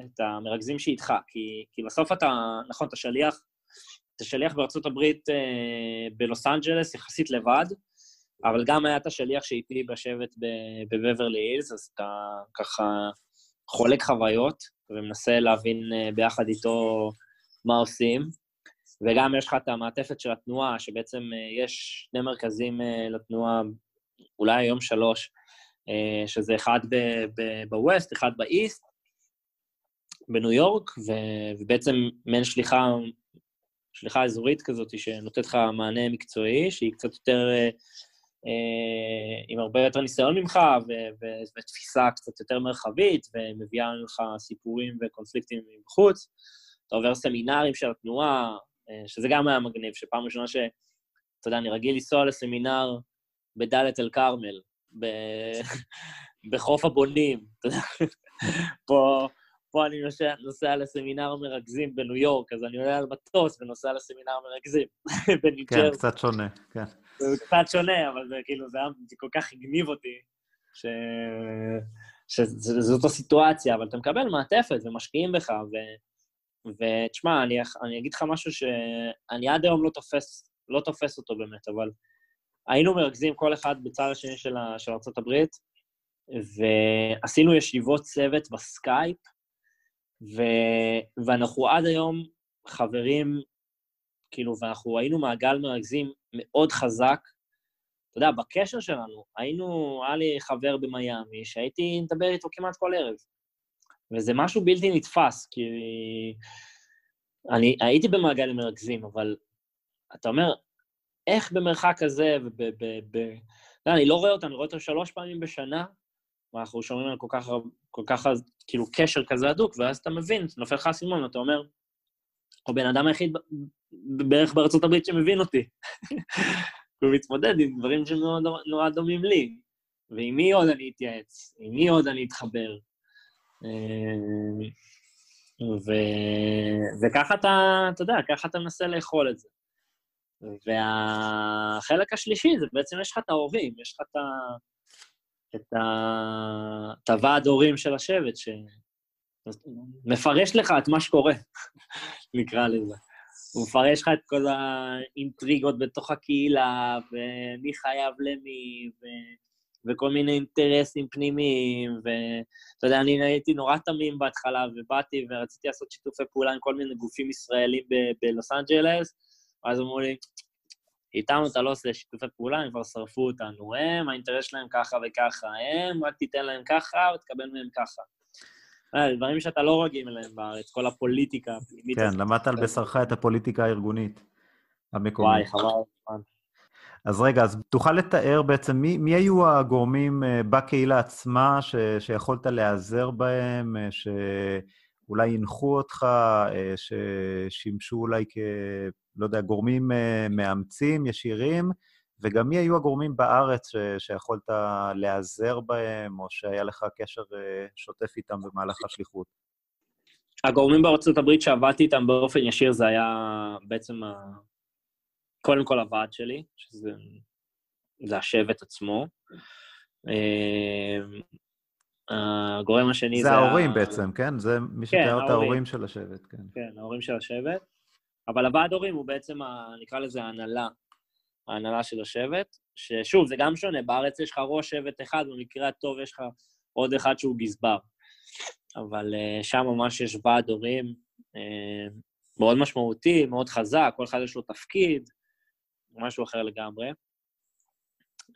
את המרכזים שאיתך, כי, כי בסוף אתה, נכון, אתה שליח, אתה שליח בארצות הברית אה, בלוס אנג'לס יחסית לבד, אבל גם היה את השליח שאיתי בשבט בבברלי הילס, אז אתה ככה חולק חוויות ומנסה להבין אה, ביחד איתו מה עושים. וגם יש לך את המעטפת של התנועה, שבעצם יש שני מרכזים לתנועה, אולי היום שלוש, שזה אחד בווסט, אחד באיסט, בניו יורק, ובעצם מעין שליחה שליחה אזורית כזאת שנותנת לך מענה מקצועי, שהיא קצת יותר, אה, אה, עם הרבה יותר ניסיון ממך, ותפיסה קצת יותר מרחבית, ומביאה לך סיפורים וקונפליקטים מבחוץ. אתה עובר סמינרים של התנועה, אה, שזה גם היה מגניב, שפעם ראשונה ש... אתה יודע, אני רגיל לנסוע לסמינר בדאלית אל-כרמל, ב... בחוף הבונים, אתה יודע. פה, פה אני נוסע, נוסע לסמינר מרכזים בניו יורק, אז אני עולה על מטוס ונוסע לסמינר מרכזים בניו כן, קצת שונה, כן. זה קצת שונה, אבל זה כאילו, זה, זה כל כך הגניב אותי, ש... שזאת הסיטואציה, אבל אתה מקבל מעטפת ומשקיעים בך, ו... ותשמע, אני, אני אגיד לך משהו שאני עד היום לא תופס, לא תופס אותו באמת, אבל היינו מרכזים כל אחד בצד השני של, ה, של ארה"ב, ועשינו ישיבות צוות בסקייפ, ו, ואנחנו עד היום חברים, כאילו, ואנחנו היינו מעגל מרכזים מאוד חזק. אתה יודע, בקשר שלנו, היינו, היה לי חבר במיאמי, שהייתי מדבר איתו כמעט כל ערב. וזה משהו בלתי נתפס, כי אני הייתי במעגל מרכזים, אבל אתה אומר, איך במרחק כזה, וב... ב, ב, לא, אני לא רואה אותו, אני רואה אותו שלוש פעמים בשנה, ואנחנו שומעים על כל כך, כל כך, כאילו, קשר כזה הדוק, ואז אתה מבין, נופל לך האסימון, אתה אומר, הוא בן אדם היחיד בערך בארצות הברית שמבין אותי. הוא מתמודד עם דברים שנורא דומים לי. ועם מי עוד אני אתייעץ? עם מי עוד אני אתחבר? אה, ו... וככה אתה, אתה יודע, ככה אתה מנסה לאכול את זה. והחלק השלישי זה בעצם יש לך את ההורים, יש לך את, ה... את, ה... את הוועד הורים של השבט, שמפרש לך את מה שקורה, נקרא לזה. הוא מפרש לך את כל האינטריגות בתוך הקהילה, ומי חייב למי, ו... וכל מיני אינטרסים פנימיים, ואתה יודע, אני הייתי נורא תמים בהתחלה, ובאתי ורציתי לעשות שיתופי פעולה עם כל מיני גופים ישראלים בלוס אנג'לס, ואז אמרו לי, איתם אתה לא עושה שיתופי פעולה, הם כבר שרפו אותנו. הם, האינטרס שלהם ככה וככה, הם, רק תיתן להם ככה ותקבל מהם ככה. אה, דברים שאתה לא רגיל אליהם בארץ, כל הפוליטיקה הפנימית. כן, למדת על בשרך את הפוליטיקה הארגונית המקומית. וואי, חבל. אז רגע, אז תוכל לתאר בעצם מי, מי היו הגורמים uh, בקהילה עצמה ש, שיכולת להיעזר בהם, uh, שאולי הנחו אותך, ששימשו אולי כ... לא יודע, גורמים uh, מאמצים ישירים, וגם מי היו הגורמים בארץ ש, שיכולת להיעזר בהם, או שהיה לך קשר uh, שוטף איתם במהלך השליחות? הגורמים בארצות הברית שעבדתי איתם באופן ישיר זה היה בעצם קודם כל הוועד שלי, שזה זה השבט עצמו. אמ, הגורם השני זה... זה ההורים בעצם, כן? זה מי כן, שתיאר את ההורים של השבט, כן. כן, ההורים של השבט. אבל הוועד הורים הוא בעצם, ה, נקרא לזה ההנהלה, ההנהלה של השבט, ששוב, זה גם שונה, בארץ יש לך ראש שבט אחד, במקרה הטוב יש לך עוד אחד שהוא גזבר. אבל uh, שם ממש יש ועד הורים uh, מאוד משמעותי, מאוד חזק, כל אחד יש לו תפקיד, משהו אחר לגמרי.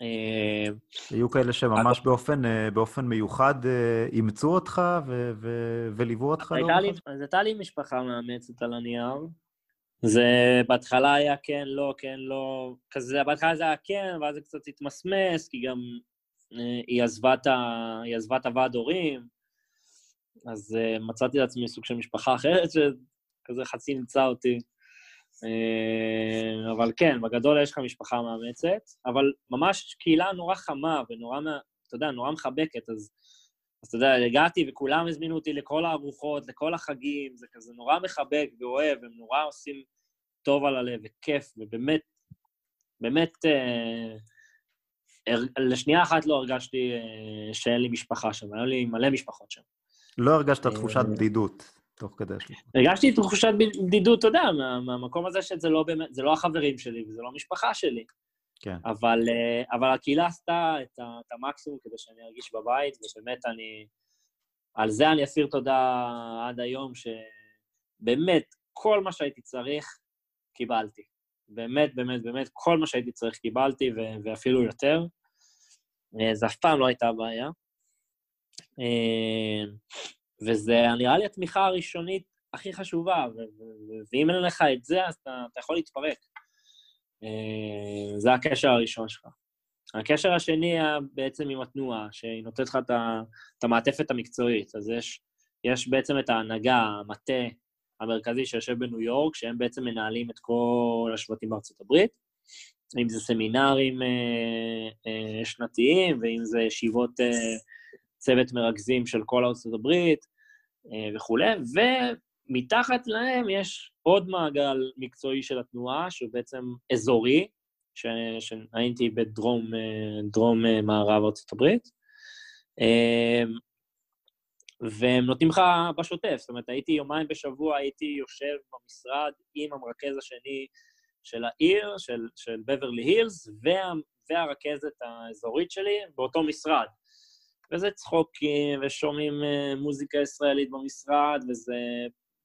אה, היו כאלה שממש באופן, אה, באופן מיוחד אה, אימצו אותך ו- ו- וליוו אותך? אז הייתה לי משפחה מאמצת על הנייר. זה בהתחלה היה כן, לא, כן, לא, כזה, בהתחלה זה היה כן, ואז זה קצת התמסמס, כי גם היא עזבה את הוועד הורים, אז מצאתי לעצמי סוג של משפחה אחרת, שכזה חצי נמצא אותי. אה, אבל כן, בגדול יש לך משפחה מאמצת, אבל ממש קהילה נורא חמה ונורא, אתה יודע, נורא מחבקת, אז, אז אתה יודע, הגעתי וכולם הזמינו אותי לכל הארוחות, לכל החגים, זה כזה נורא מחבק ואוהב, הם נורא עושים טוב על הלב וכיף, ובאמת, באמת, אה, לשנייה אחת לא הרגשתי אה, שאין לי משפחה שם, היו לי מלא משפחות שם. לא הרגשת תחושת בדידות. תוך כדי השליחות. הרגשתי תחושת בדידות, אתה יודע, מה, מהמקום הזה שזה לא באמת, זה לא החברים שלי וזה לא המשפחה שלי. כן. אבל, אה, אבל הקהילה עשתה את, את המקסימום כדי שאני ארגיש בבית, ובאמת אני... על זה אני אסיר תודה עד היום, שבאמת, כל מה שהייתי צריך, קיבלתי. באמת, באמת, באמת, כל מה שהייתי צריך קיבלתי, ו- ואפילו יותר. אה, זה אף פעם לא הייתה בעיה. אה, וזה נראה לי התמיכה הראשונית הכי חשובה, ואם אין לך את זה, אז אתה, אתה יכול להתפרק. אה, זה הקשר הראשון שלך. הקשר השני היה בעצם עם התנועה, שהיא נותנת לך את המעטפת המקצועית. אז יש, יש בעצם את ההנהגה, המטה המרכזי שיושב בניו יורק, שהם בעצם מנהלים את כל השבטים בארצות הברית, אם זה סמינרים אה, אה, שנתיים, ואם זה ישיבות אה, צוות מרכזים של כל ארצות הברית אה, וכולי, ומתחת להם יש עוד מעגל מקצועי של התנועה, שהוא בעצם אזורי, שהייתי בדרום אה, דרום אה, מערב הברית, אה, והם נותנים לך בשוטף, זאת אומרת, הייתי יומיים בשבוע, הייתי יושב במשרד עם המרכז השני של העיר, של, של בברלי הילס, וה, והרכזת האזורית שלי באותו משרד. וזה צחוקים, ושומעים מוזיקה ישראלית במשרד, וזה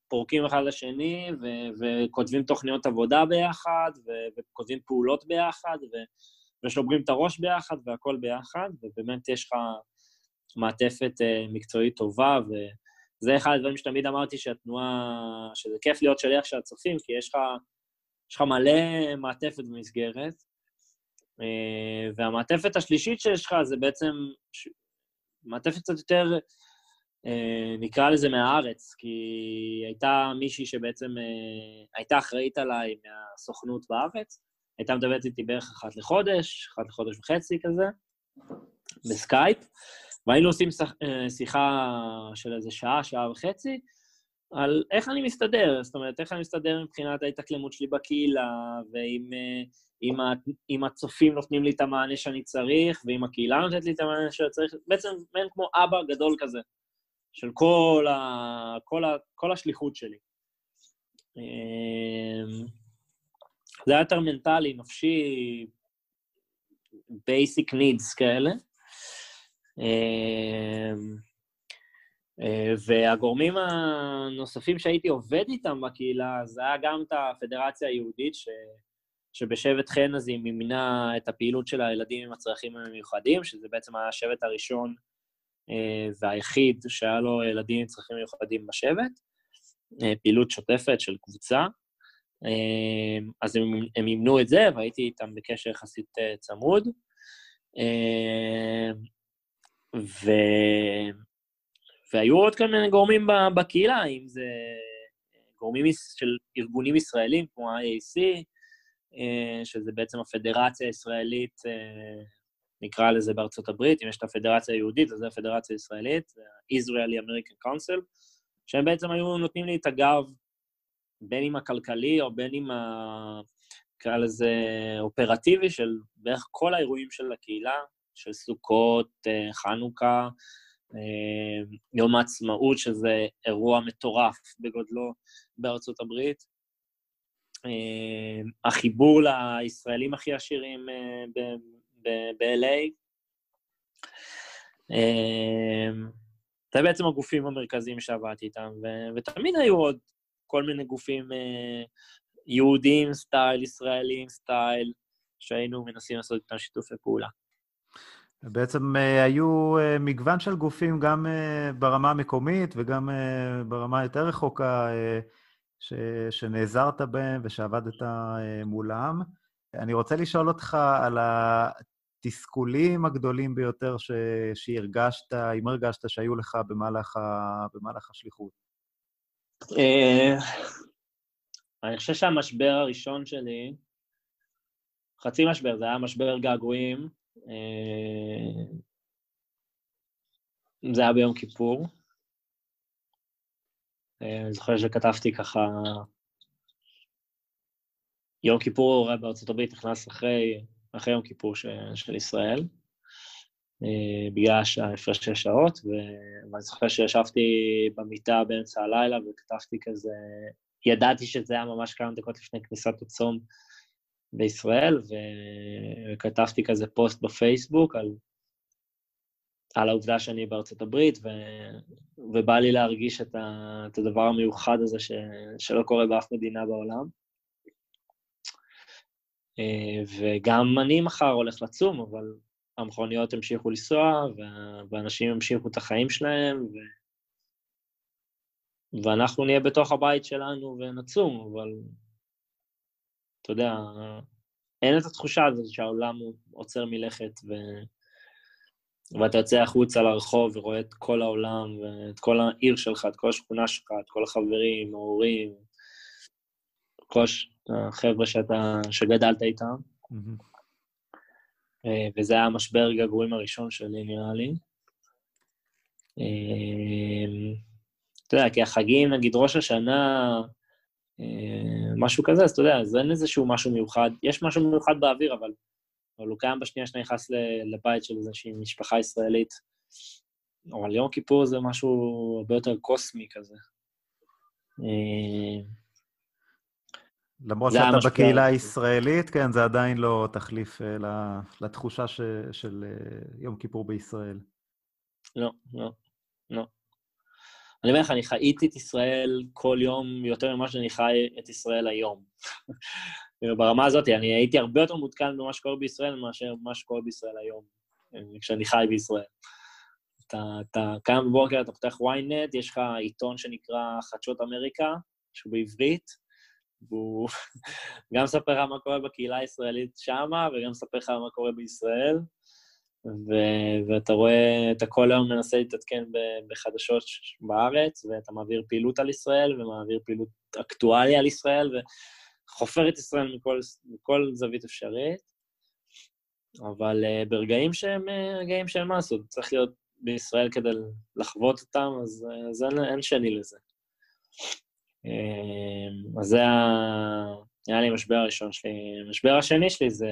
פורקים אחד לשני, ו- וכותבים תוכניות עבודה ביחד, ו- וכותבים פעולות ביחד, ו- ושוברים את הראש ביחד, והכול ביחד, ובאמת יש לך מעטפת uh, מקצועית טובה, וזה אחד הדברים שתמיד אמרתי שהתנועה, שזה כיף להיות שליח של הצופים, כי יש לך, יש לך מלא מעטפת במסגרת, uh, והמעטפת השלישית שיש לך זה בעצם ש... מעטפת קצת יותר נקרא לזה מהארץ, כי הייתה מישהי שבעצם אה, הייתה אחראית עליי מהסוכנות בארץ, הייתה מדברת איתי בערך אחת לחודש, אחת לחודש וחצי כזה, בסקייפ, והיינו עושים אה, שיחה של איזה שעה, שעה וחצי, על איך אני מסתדר, זאת אומרת, איך אני מסתדר מבחינת ההתאקלמות שלי בקהילה, ואם הצופים נותנים לי את המענה שאני צריך, ואם הקהילה נותנת לי את המענה שאני צריך, בעצם מעין כמו אבא גדול כזה. של כל, ה, כל, ה, כל השליחות שלי. אמ, זה היה יותר מנטלי, נפשי, basic needs כאלה. אמ, אה, והגורמים הנוספים שהייתי עובד איתם בקהילה, זה היה גם את הפדרציה היהודית, ש... שבשבט חן אז היא מימנה את הפעילות של הילדים עם הצרכים המיוחדים, שזה בעצם השבט הראשון והיחיד שהיה לו ילדים עם צרכים מיוחדים בשבט, אה, פעילות שוטפת של קבוצה. אה, אז הם, הם אימנו את זה, והייתי איתם בקשר יחסית צמוד. ו... והיו עוד כל מיני גורמים בקהילה, אם זה גורמים של ארגונים ישראלים כמו ה-IAC, שזה בעצם הפדרציה הישראלית נקרא לזה בארצות הברית, אם יש את הפדרציה היהודית, אז זה הפדרציה הישראלית, ה-Israeli American Council, שהם בעצם היו נותנים לי את הגב, בין אם הכלכלי או בין אם ה... נקרא לזה אופרטיבי, של בערך כל האירועים של הקהילה, של סוכות, אה, חנוכה, אה, יום העצמאות, שזה אירוע מטורף בגודלו בארצות הברית. אה, החיבור לישראלים הכי עשירים ב-LA. אמ, זה בעצם הגופים המרכזיים שעבדתי איתם, ותמיד היו עוד כל מיני גופים אה, יהודיים סטייל, ישראלים סטייל, שהיינו מנסים לעשות איתם שיתופי פעולה. בעצם אה, היו אה, מגוון של גופים גם ברמה המקומית וגם ברמה יותר רחוקה, ש, שנעזרת בהם ושעבדת מולם. אני רוצה לשאול אותך על התסכולים הגדולים ביותר ש... שהרגשת, אם הרגשת שהיו לך במהלך, ה... במהלך השליחות? אה, אני חושב שהמשבר הראשון שלי, חצי משבר, זה היה משבר געגועים. אה, זה היה ביום כיפור. אה, אני זוכר שכתבתי ככה, יום כיפור בארצות הברית נכנס אחרי אחרי יום כיפור ש... של ישראל, אה, בגלל ההפרשי שעות, ואני זוכר שישבתי במיטה באמצע הלילה וכתבתי כזה, ידעתי שזה היה ממש כמה דקות לפני כניסת הצום בישראל, ו... וכתבתי כזה פוסט בפייסבוק על, על העובדה שאני בארצות הברית, ו... ובא לי להרגיש את, ה... את הדבר המיוחד הזה ש... שלא קורה באף מדינה בעולם. וגם אני מחר הולך לצום, אבל המכוניות המשיכו לנסוע, ואנשים המשיכו את החיים שלהם, ו... ואנחנו נהיה בתוך הבית שלנו ונצום, אבל אתה יודע, אין את התחושה הזאת שהעולם עוצר מלכת ו... ואתה יוצא החוצה לרחוב ורואה את כל העולם ואת כל העיר שלך, את כל השכונה שלך, את כל החברים, ההורים, כל החבר'ה שאתה, שגדלת איתם. Mm-hmm. וזה היה המשבר געגועים הראשון שלי, נראה לי. אה, אתה יודע, כי החגים, נגיד ראש השנה, אה, משהו כזה, אז אתה יודע, אז אין איזשהו משהו מיוחד. יש משהו מיוחד באוויר, אבל, אבל הוא קיים בשנייה שאתה נכנס לבית של איזושהי משפחה ישראלית. אבל יום כיפור זה משהו הרבה יותר קוסמי כזה. אה, למרות שאתה בקהילה הישראלית, כן, זה עדיין לא תחליף לתחושה ש, של יום כיפור בישראל. לא, לא, לא. אני אומר לך, אני חייתי את ישראל כל יום יותר ממה שאני חי את ישראל היום. ברמה הזאת, אני הייתי הרבה יותר מעודכן במה שקורה בישראל מאשר מה שקורה בישראל היום, כשאני חי בישראל. אתה, אתה קם בבוקר, אתה פותח ynet, יש לך עיתון שנקרא חדשות אמריקה, שהוא בעברית, והוא גם מספר לך מה קורה בקהילה הישראלית שמה, וגם מספר לך מה קורה בישראל. ו- ואתה רואה, אתה כל היום מנסה להתעדכן בחדשות בארץ, ואתה מעביר פעילות על ישראל, ומעביר פעילות אקטואליה על ישראל, וחופר את ישראל מכל, מכל זווית אפשרית. אבל uh, ברגעים שהם uh, רגעים שאין מה לעשות, צריך להיות בישראל כדי לחוות אותם, אז, uh, אז אין, אין שני לזה. Uh, אז זה היה לי המשבר הראשון שלי. המשבר השני שלי זה...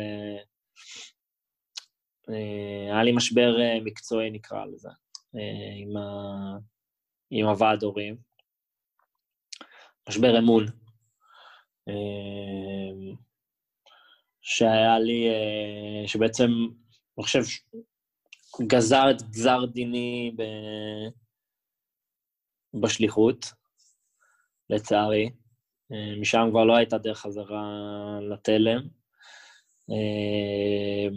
אה, היה לי משבר אה, מקצועי, נקרא לזה, אה, עם, ה... עם הוועד הורים. משבר אמון. שהיה לי, שבעצם, אני חושב, גזר את גזר דיני ב... בשליחות, לצערי. משם כבר לא הייתה דרך חזרה לתלם. אה,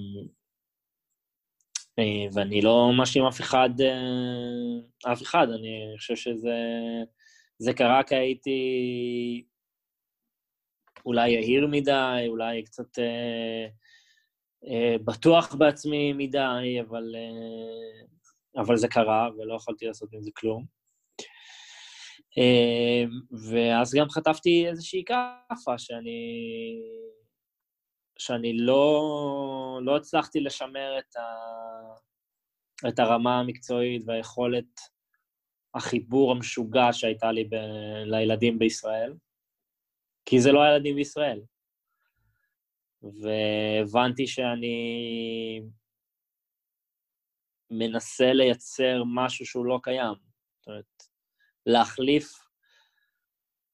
ואני לא מאשים אף אחד, אה, אף אחד, אני חושב שזה זה קרה כי הייתי אולי יהיר מדי, אולי קצת אה, אה, בטוח בעצמי מדי, אבל, אה, אבל זה קרה ולא יכולתי לעשות עם זה כלום. אה, ואז גם חטפתי איזושהי כאפה שאני... שאני לא, לא הצלחתי לשמר את, ה, את הרמה המקצועית והיכולת החיבור המשוגע שהייתה לי ב, לילדים בישראל, כי זה לא הילדים בישראל. והבנתי שאני מנסה לייצר משהו שהוא לא קיים. זאת אומרת, להחליף...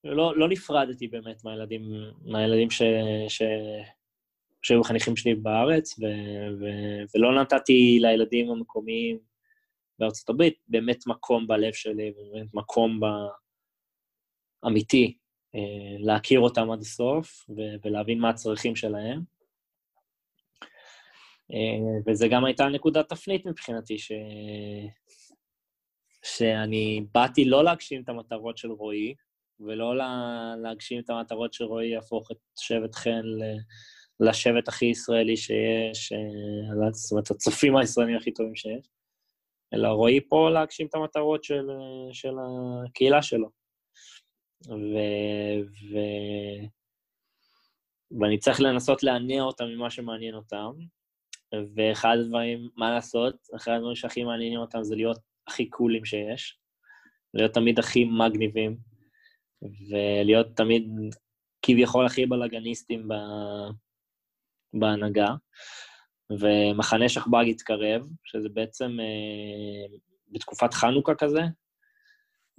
לא, לא נפרדתי באמת מהילדים, מהילדים ש, ש, שהיו חניכים שלי בארץ, ו- ו- ולא נתתי לילדים המקומיים בארצות הברית באמת מקום בלב שלי, באמת מקום ב- אמיתי, אה, להכיר אותם עד הסוף ו- ולהבין מה הצרכים שלהם. אה, וזה גם הייתה נקודת תפנית מבחינתי, ש... שאני באתי לא להגשים את המטרות של רועי, ולא לה... להגשים את המטרות של רועי יהפוך את שבט חן. לשבט הכי ישראלי שיש, אה, זאת אומרת, הצופים הישראלים הכי טובים שיש, אלא רועי פה להגשים את המטרות של, של הקהילה שלו. ו, ו, ואני צריך לנסות להניע אותם ממה שמעניין אותם, ואחד הדברים, מה לעשות, אחד הדברים שהכי מעניינים אותם זה להיות הכי קולים שיש, להיות תמיד הכי מגניבים, ולהיות תמיד כביכול הכי בלאגניסטים בהנהגה, ומחנה שכב"ג התקרב, שזה בעצם אה, בתקופת חנוכה כזה,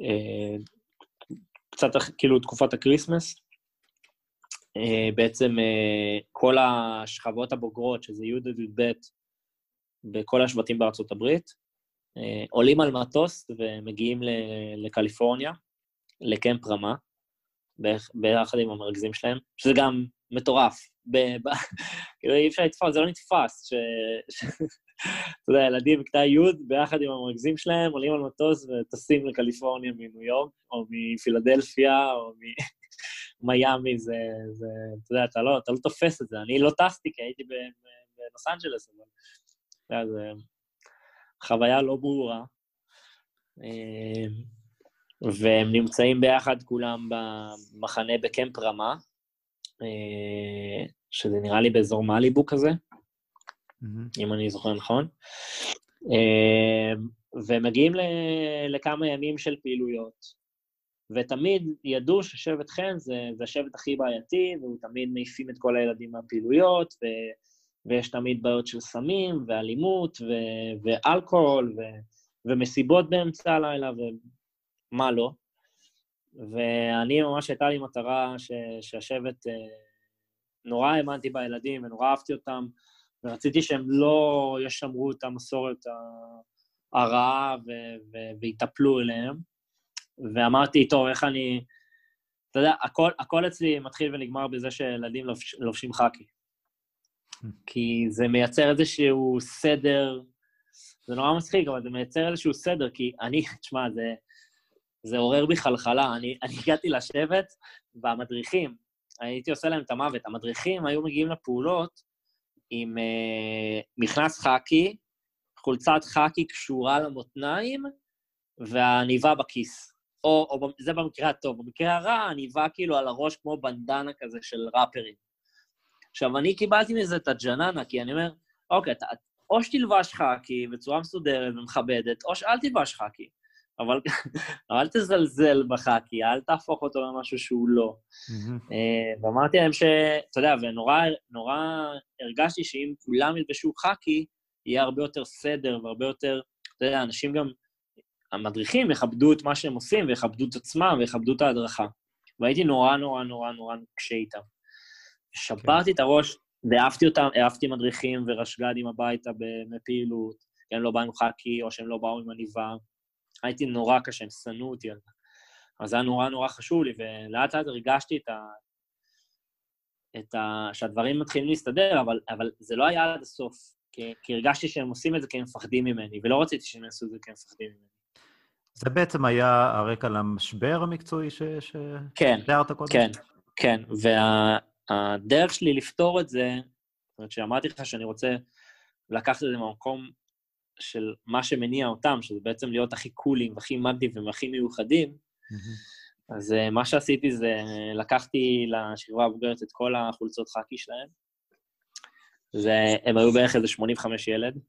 אה, קצת כאילו תקופת ה Christmas. אה, בעצם אה, כל השכבות הבוגרות, שזה י' עד י"ב, בכל השבטים בארצות הברית, עולים על מטוס ומגיעים לקליפורניה, ל Camp Ramah, ביחד עם המרכזים שלהם, שזה גם מטורף. כאילו, אי אפשר לתפוס, זה לא נתפס. אתה יודע, ילדים בכיתה י', ביחד עם המרכזים שלהם, עולים על מטוס וטסים לקליפורניה מניו יורק, או מפילדלפיה, או ממיאמי, זה, זה, אתה יודע, אתה לא, אתה לא תופס את זה. אני לא טסתי כי הייתי בלוס אנג'לס, אבל... חוויה לא ברורה. אה, והם נמצאים ביחד כולם במחנה בקמפ רמה, אה, שזה נראה לי באזור מאליבו כזה, mm-hmm. אם אני זוכר נכון. אה, ומגיעים לכמה ימים של פעילויות. ותמיד ידעו ששבט חן זה, זה השבט הכי בעייתי, והוא תמיד מעיפים את כל הילדים מהפעילויות, ו, ויש תמיד בעיות של סמים, ואלימות, ו, ואלכוהול, ו, ומסיבות באמצע הלילה, ומה לא. ואני ממש הייתה לי מטרה ש, שהשבט, אה, נורא האמנתי בילדים ונורא אהבתי אותם, ורציתי שהם לא ישמרו את המסורת הרעה ויטפלו אליהם. ואמרתי, טוב, איך אני... אתה יודע, הכל, הכל אצלי מתחיל ונגמר בזה שילדים לובש, לובשים חאקי. כי זה מייצר איזשהו סדר, זה נורא מצחיק, אבל זה מייצר איזשהו סדר, כי אני, תשמע, זה, זה עורר בי חלחלה. אני, אני הגעתי לשבט, והמדריכים, הייתי עושה להם את המוות. המדריכים היו מגיעים לפעולות עם אה, מכנס חאקי, חולצת חאקי קשורה למותניים, והעניבה בכיס. או, או זה במקרה הטוב. במקרה הרע, עניבה כאילו על הראש כמו בנדנה כזה של ראפרים. עכשיו, אני קיבלתי מזה את הג'ננה, כי אני אומר, אוקיי, אתה, או שתלבש חאקי בצורה מסודרת ומכבדת, או שאל תלבש חאקי. אבל אל תזלזל בחאקי, אל תהפוך אותו למשהו שהוא לא. אה, ואמרתי להם ש... אתה יודע, ונורא נורא הרגשתי שאם כולם ילבשו חאקי, יהיה הרבה יותר סדר והרבה יותר... אתה יודע, אנשים גם... המדריכים יכבדו את מה שהם עושים, ויכבדו את עצמם, ויכבדו את ההדרכה. והייתי נורא נורא נורא נורא קשה איתם. שברתי את הראש, ואהבתי אותם, אהבתי מדריכים ורשג"דים הביתה בפעילות, כי הם לא באו עם חאקי, או שהם לא באו עם עניבה. הייתי נורא קשה, הם שנאו אותי על זה. אבל זה היה נורא נורא חשוב לי, ולאט לאט הרגשתי את ה... את ה... שהדברים מתחילים להסתדר, אבל, אבל זה לא היה עד הסוף, כי, כי הרגשתי שהם עושים את זה כי הם מפחדים ממני, ולא רציתי שהם יעשו את זה כי הם מפחדים ממני. זה בעצם היה הרקע למשבר המקצועי ש... כן, קודם? כן, כן, והדרך וה... שלי לפתור את זה, זאת אומרת, שאמרתי לך שאני רוצה לקחת את זה מהמקום של מה שמניע אותם, שזה בעצם להיות הכי קולים, הכי מגניבים והכי מיוחדים, mm-hmm. אז uh, מה שעשיתי זה, לקחתי לשכבה הבוגרת את כל החולצות חאקי שלהם, זה, הם היו בערך איזה 85 ילד,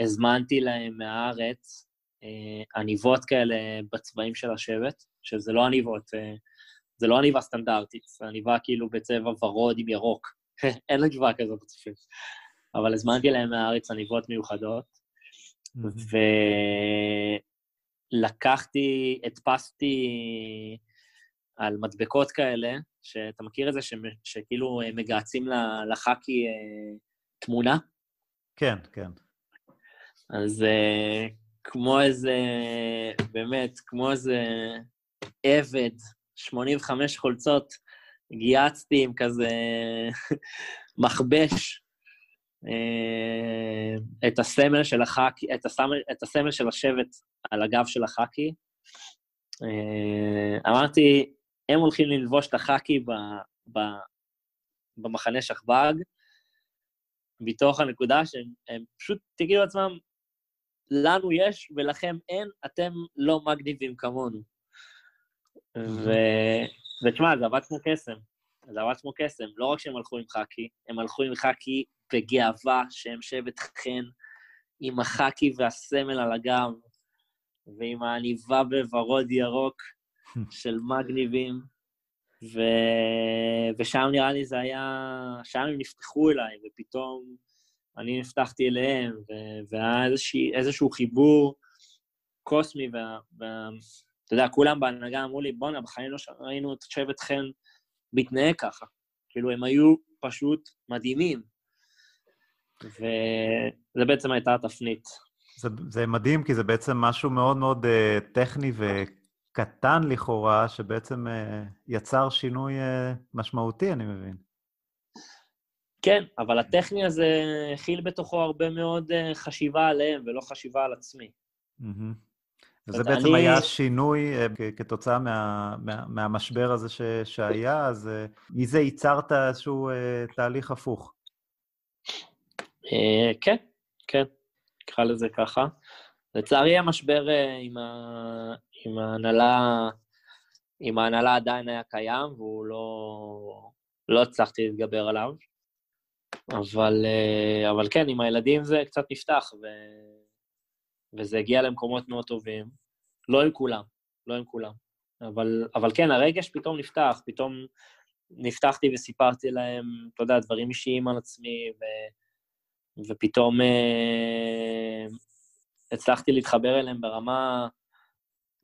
הזמנתי להם מהארץ uh, עניבות כאלה בצבעים של השבט, שזה לא עניבות, זה לא עניבה סטנדרטית, זה עניבה כאילו בצבע ורוד עם ירוק. אין עניבה כזאת בצופים. אבל הזמנתי להם מהארץ עניבות מיוחדות, ולקחתי, הדפסתי על מדבקות כאלה, שאתה מכיר את זה, ש... שכאילו מגהצים לחאקי אה, תמונה? כן, כן. אז אה, כמו איזה, באמת, כמו איזה עבד, 85 חולצות, גייצתי עם כזה מכבש אה, את הסמל של החאקי, את הסמל, את הסמל של השבט על הגב של החאקי. אה, אמרתי, הם הולכים ללבוש את החאקי ב, ב, במחנה שכב"ג, מתוך הנקודה שהם פשוט תגידו לעצמם, לנו יש ולכם אין, אתם לא מגניבים כמונו. ו... ותשמע, זה עבד כמו קסם. זה עבד כמו קסם. לא רק שהם הלכו עם חאקי, הם הלכו עם חאקי בגאווה שהם שבט חן, עם החאקי והסמל על הגב, ועם העניבה בוורוד ירוק של מגניבים, ו... ושם נראה לי זה היה... שם הם נפתחו אליי, ופתאום אני נפתחתי אליהם, ו... והיה איזושהי, איזשהו חיבור קוסמי, ואתה וה... יודע, כולם בהנהגה אמרו לי, בואנה, בחיים לא ראינו את שבט חן מתנהג ככה. כאילו, הם היו פשוט מדהימים. וזה בעצם הייתה התפנית. זה, זה מדהים, כי זה בעצם משהו מאוד מאוד uh, טכני וקטן לכאורה, שבעצם uh, יצר שינוי uh, משמעותי, אני מבין. כן, אבל הטכני הזה הכיל בתוכו הרבה מאוד אה, חשיבה עליהם ולא חשיבה על עצמי. וזה בעצם אני... היה שינוי אה, כתוצאה מה, מה, מהמשבר הזה ש, שהיה, אז אה, מזה ייצרת איזשהו תהליך הפוך. כן, כן, נקרא לזה ככה. לצערי המשבר עם, ה... עם ההנהלה, עם ההנהלה עדיין היה קיים, והוא לא... לא הצלחתי להתגבר עליו. אבל, אה, אבל כן, עם הילדים זה קצת נפתח, ו... וזה הגיע למקומות מאוד טובים. לא עם כולם, לא עם כולם. אבל, אבל כן, הרגש פתאום נפתח, פתאום נפתחתי וסיפרתי להם, אתה יודע, דברים אישיים על עצמי, ו... ופתאום אה, הצלחתי להתחבר אליהם ברמה,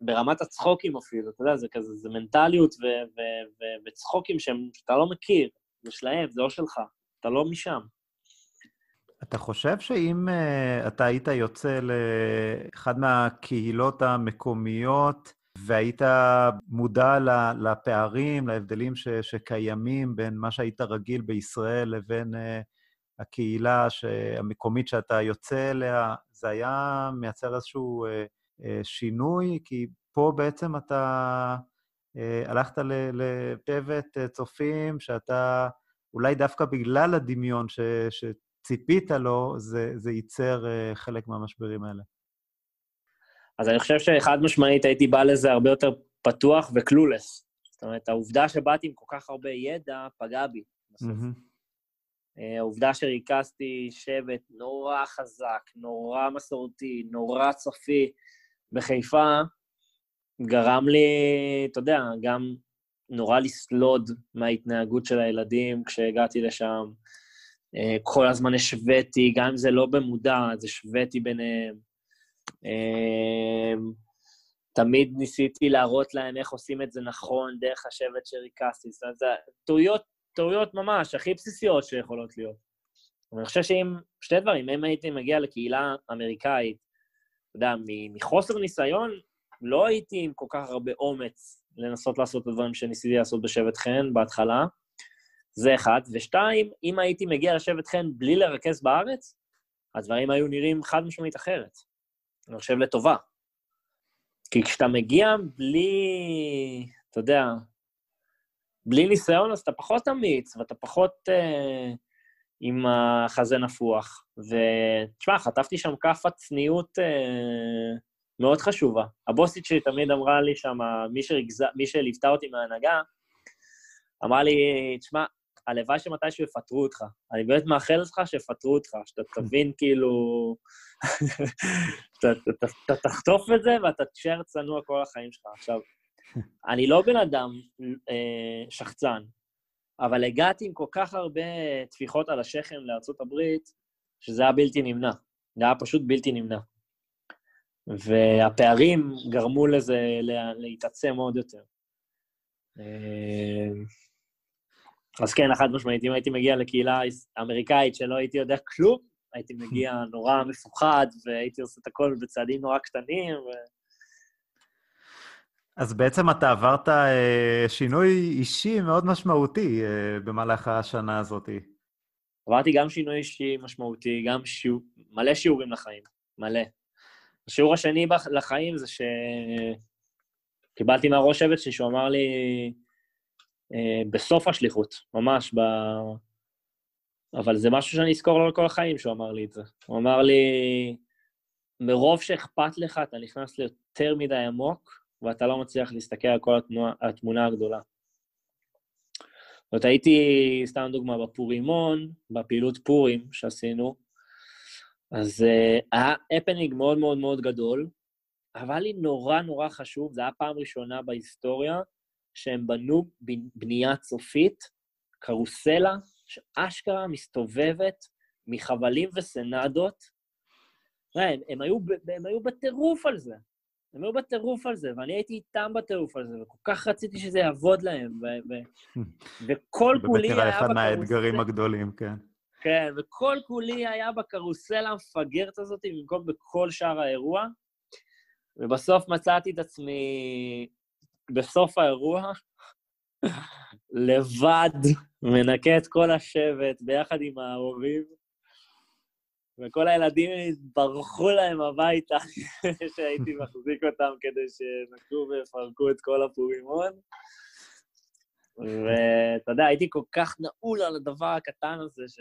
ברמת הצחוקים אפילו, אתה יודע, זה כזה, זה מנטליות ו, ו, ו, וצחוקים שהם, שאתה לא מכיר, זה שלהם, זה לא שלך. אתה לא משם. אתה חושב שאם uh, אתה היית יוצא לאחד מהקהילות המקומיות והיית מודע לפערים, להבדלים ש, שקיימים בין מה שהיית רגיל בישראל לבין uh, הקהילה המקומית שאתה יוצא אליה, זה היה מייצר איזשהו uh, uh, שינוי? כי פה בעצם אתה uh, הלכת לשבט צופים שאתה... אולי דווקא בגלל הדמיון ש, שציפית לו, זה, זה ייצר uh, חלק מהמשברים האלה. אז אני חושב שחד משמעית הייתי בא לזה הרבה יותר פתוח וקלולס. זאת אומרת, העובדה שבאתי עם כל כך הרבה ידע פגעה בי בסוף. Mm-hmm. העובדה שריכזתי שבט נורא חזק, נורא מסורתי, נורא צפי בחיפה, גרם לי, אתה יודע, גם נורא לסלוד מההתנהגות של הילדים כשהגעתי לשם. אה, כל הזמן השוויתי, גם אם זה לא במודע, אז השוויתי ביניהם. אה, תמיד ניסיתי להראות להם איך עושים את זה נכון דרך השבט שריכזתי. זאת אומרת, זה טעויות, טעויות ממש, הכי בסיסיות שיכולות להיות. אני חושב שאם, שתי דברים, אם הייתי מגיע לקהילה אמריקאית, אתה יודע, מחוסר ניסיון, לא הייתי עם כל כך הרבה אומץ לנסות לעשות את הדברים שניסיתי לעשות בשבט חן בהתחלה. זה אחד. ושתיים, אם הייתי מגיע לשבט חן בלי לרכז בארץ, הדברים היו נראים חד משמעית אחרת. אני חושב לטובה. כי כשאתה מגיע בלי, אתה יודע, בלי ניסיון, אז אתה פחות אמיץ, ואתה פחות אה, עם החזה נפוח. ותשמע, חטפתי שם כאפה צניעות אה, מאוד חשובה. הבוסית שלי תמיד אמרה לי שם, מי, שרגזה, מי שליוותה אותי מההנהגה, אמרה לי, תשמע, הלוואי שמתישהו יפטרו אותך. אני באמת מאחל לך שיפטרו אותך, שאתה תבין כאילו... אתה תחטוף את זה ואתה תישאר צנוע כל החיים שלך. עכשיו, אני לא בן אדם אה, שחצן, אבל הגעתי עם כל כך הרבה טפיחות על השכם לארצות הברית, שזה היה בלתי נמנע. זה היה פשוט בלתי נמנע. והפערים גרמו לזה להתעצם עוד יותר. אז כן, חד משמעית, אם הייתי מגיע לקהילה אמריקאית שלא הייתי יודע כלום, הייתי מגיע נורא מפוחד, והייתי עושה את הכל בצעדים נורא קטנים. ו... אז בעצם אתה עברת אה, שינוי אישי מאוד משמעותי אה, במהלך השנה הזאת. עברתי גם שינוי אישי משמעותי, גם שיעור, מלא שיעורים לחיים, מלא. השיעור השני לחיים זה שקיבלתי מהראש שבט שלי, שהוא אמר לי, בסוף השליחות, ממש, ב... אבל זה משהו שאני אזכור לו לכל החיים שהוא אמר לי את זה. הוא אמר לי, מרוב שאכפת לך, אתה נכנס ליותר מדי עמוק, ואתה לא מצליח להסתכל על כל התנועה, התמונה הגדולה. זאת הייתי, סתם דוגמה, בפורימון, בפעילות פורים שעשינו, אז uh, היה הפנינג מאוד מאוד מאוד גדול, אבל לי נורא נורא חשוב, זו הייתה פעם ראשונה בהיסטוריה שהם בנו בנייה צופית, קרוסלה, שאשכרה מסתובבת מחבלים וסנדות. הם, הם, היו, הם היו בטירוף על זה. הם היו בטירוף על זה, ואני הייתי איתם בטירוף על זה, וכל כך רציתי שזה יעבוד להם, ו- ו- וכל כולי היה בקרוסלה. באמת אחד מהאתגרים הגדולים, כן. כן, וכל כולי היה בקרוסלה המפגרת הזאת במקום בכל שאר האירוע, ובסוף מצאתי את עצמי בסוף האירוע, לבד, מנקה את כל השבט ביחד עם ההורים, וכל הילדים ברחו להם הביתה, שהייתי מחזיק אותם כדי שנקו ויפרקו את כל הפורימון. ואתה יודע, הייתי כל כך נעול על הדבר הקטן הזה, ש...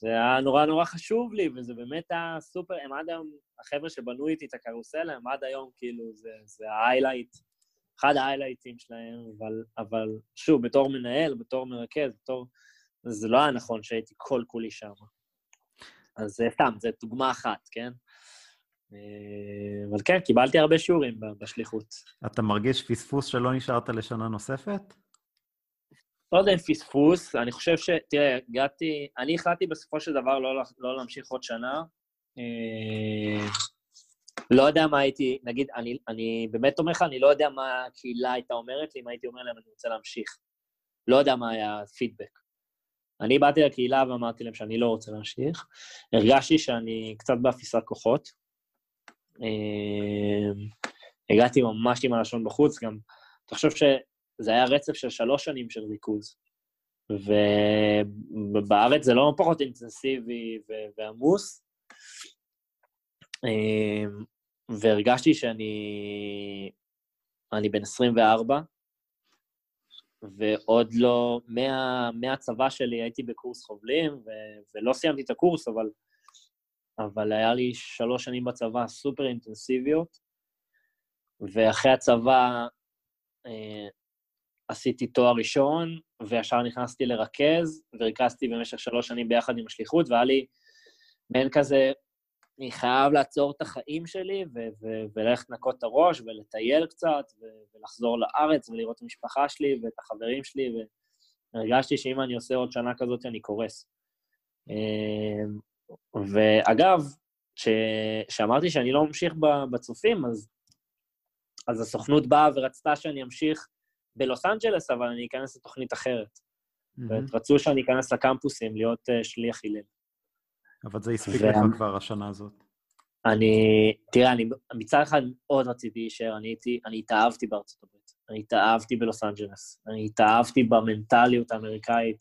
זה היה נורא נורא חשוב לי, וזה באמת היה סופר, הם עד היום, החבר'ה שבנו איתי את הקרוסלה, הם עד היום, כאילו, זה, זה ההיילייט, אחד ההיילייטים שלהם, אבל, אבל שוב, בתור מנהל, בתור מרכז, בתור... זה לא היה נכון שהייתי כל כולי שם. אז סתם, זו דוגמה אחת, כן? אה, אבל כן, קיבלתי הרבה שיעורים בשליחות. אתה מרגיש פספוס שלא נשארת לשנה נוספת? לא יודע אם פספוס, אני חושב ש... תראה, הגעתי... אני החלטתי בסופו של דבר לא, לא להמשיך עוד שנה. לא יודע מה הייתי, נגיד, אני, אני באמת אומר לך, אני לא יודע מה הקהילה הייתה אומרת לי אם הייתי אומר להם, אני רוצה להמשיך. לא יודע מה היה הפידבק. אני באתי לקהילה ואמרתי להם שאני לא רוצה להמשיך. הרגשתי שאני קצת באפיסת כוחות. אה, הגעתי ממש עם הלשון בחוץ, גם, תחשוב שזה היה רצף של שלוש שנים של ריכוז. ובארץ זה לא פחות אינטנסיבי ועמוס. והרגשתי שאני אני בן 24, ועוד לא, מה, מהצבא שלי הייתי בקורס חובלים, ו, ולא סיימתי את הקורס, אבל, אבל היה לי שלוש שנים בצבא סופר אינטנסיביות, ואחרי הצבא אה, עשיתי תואר ראשון, וישר נכנסתי לרכז, וריכזתי במשך שלוש שנים ביחד עם השליחות, והיה לי מעין כזה אני חייב לעצור את החיים שלי וללכת לנקות את הראש ולטייל קצת ולחזור לארץ ולראות את המשפחה שלי ואת החברים שלי, והרגשתי שאם אני עושה עוד שנה כזאת אני קורס. אמ, ואגב, כשאמרתי שאני לא ממשיך בצופים, אז, אז הסוכנות באה ורצתה שאני אמשיך בלוס אנג'לס, אבל אני אכנס לתוכנית אחרת. Mm-hmm. ורצו שאני אכנס לקמפוסים להיות uh, שליח הלל. אבל זה הספיק. לך כבר השנה הזאת. אני, תראה, אני מצד אחד מאוד רציתי להישאר, אני, הייתי, אני התאהבתי בארצות הברית, אני התאהבתי בלוס אנג'לס, אני התאהבתי במנטליות האמריקאית,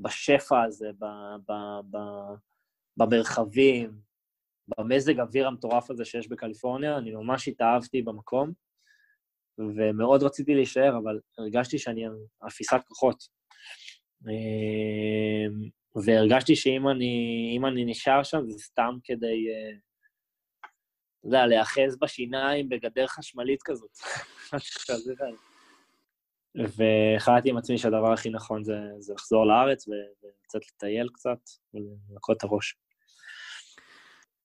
בשפע הזה, ב, ב, ב, במרחבים, במזג האוויר המטורף הזה שיש בקליפורניה, אני ממש התאהבתי במקום, ומאוד רציתי להישאר, אבל הרגשתי שאני אפיסת כוחות. והרגשתי שאם אני, אני נשאר שם, זה סתם כדי, אה, אתה יודע, להיאחז בשיניים בגדר חשמלית כזאת. והחלטתי עם עצמי שהדבר הכי נכון זה, זה לחזור לארץ ולצאת לטייל קצת ולנקות את הראש.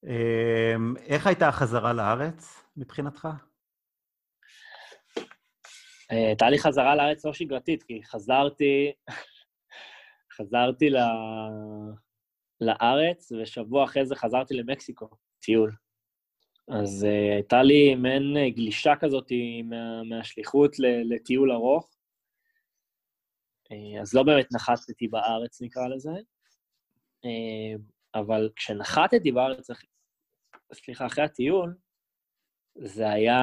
אמ, איך הייתה החזרה לארץ מבחינתך? אה, הייתה לי חזרה לארץ לא שגרתית, כי חזרתי, חזרתי ל... לארץ, ושבוע אחרי זה חזרתי למקסיקו, טיול. אז uh, הייתה לי מעין uh, גלישה כזאת מה, מהשליחות לטיול ארוך. Uh, אז לא באמת נחתתי בארץ, נקרא לזה, uh, אבל כשנחתתי בארץ, סליחה, אחרי הטיול, זה היה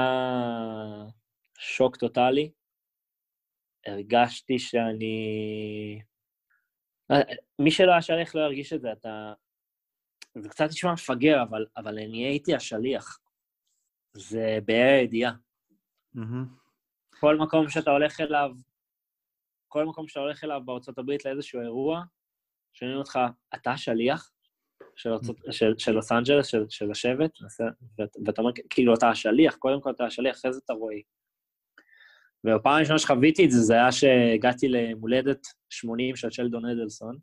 שוק טוטאלי. הרגשתי שאני מי שלא היה שליח לא ירגיש את זה, אתה... זה קצת נשמע מפגר, אבל, אבל אני הייתי השליח. זה בה"א הידיעה. Mm-hmm. כל מקום שאתה הולך אליו, כל מקום שאתה הולך אליו בארצות הברית לאיזשהו אירוע, שואלים אותך, אתה השליח של, mm-hmm. של, של לוס אנג'לס, של, של השבט? ואתה אומר, כאילו, אתה השליח, קודם כל אתה השליח, אחרי זה אתה רואי. והפעם הראשונה שחוויתי את זה, זה היה שהגעתי למולדת 80 של שלדון אדלסון.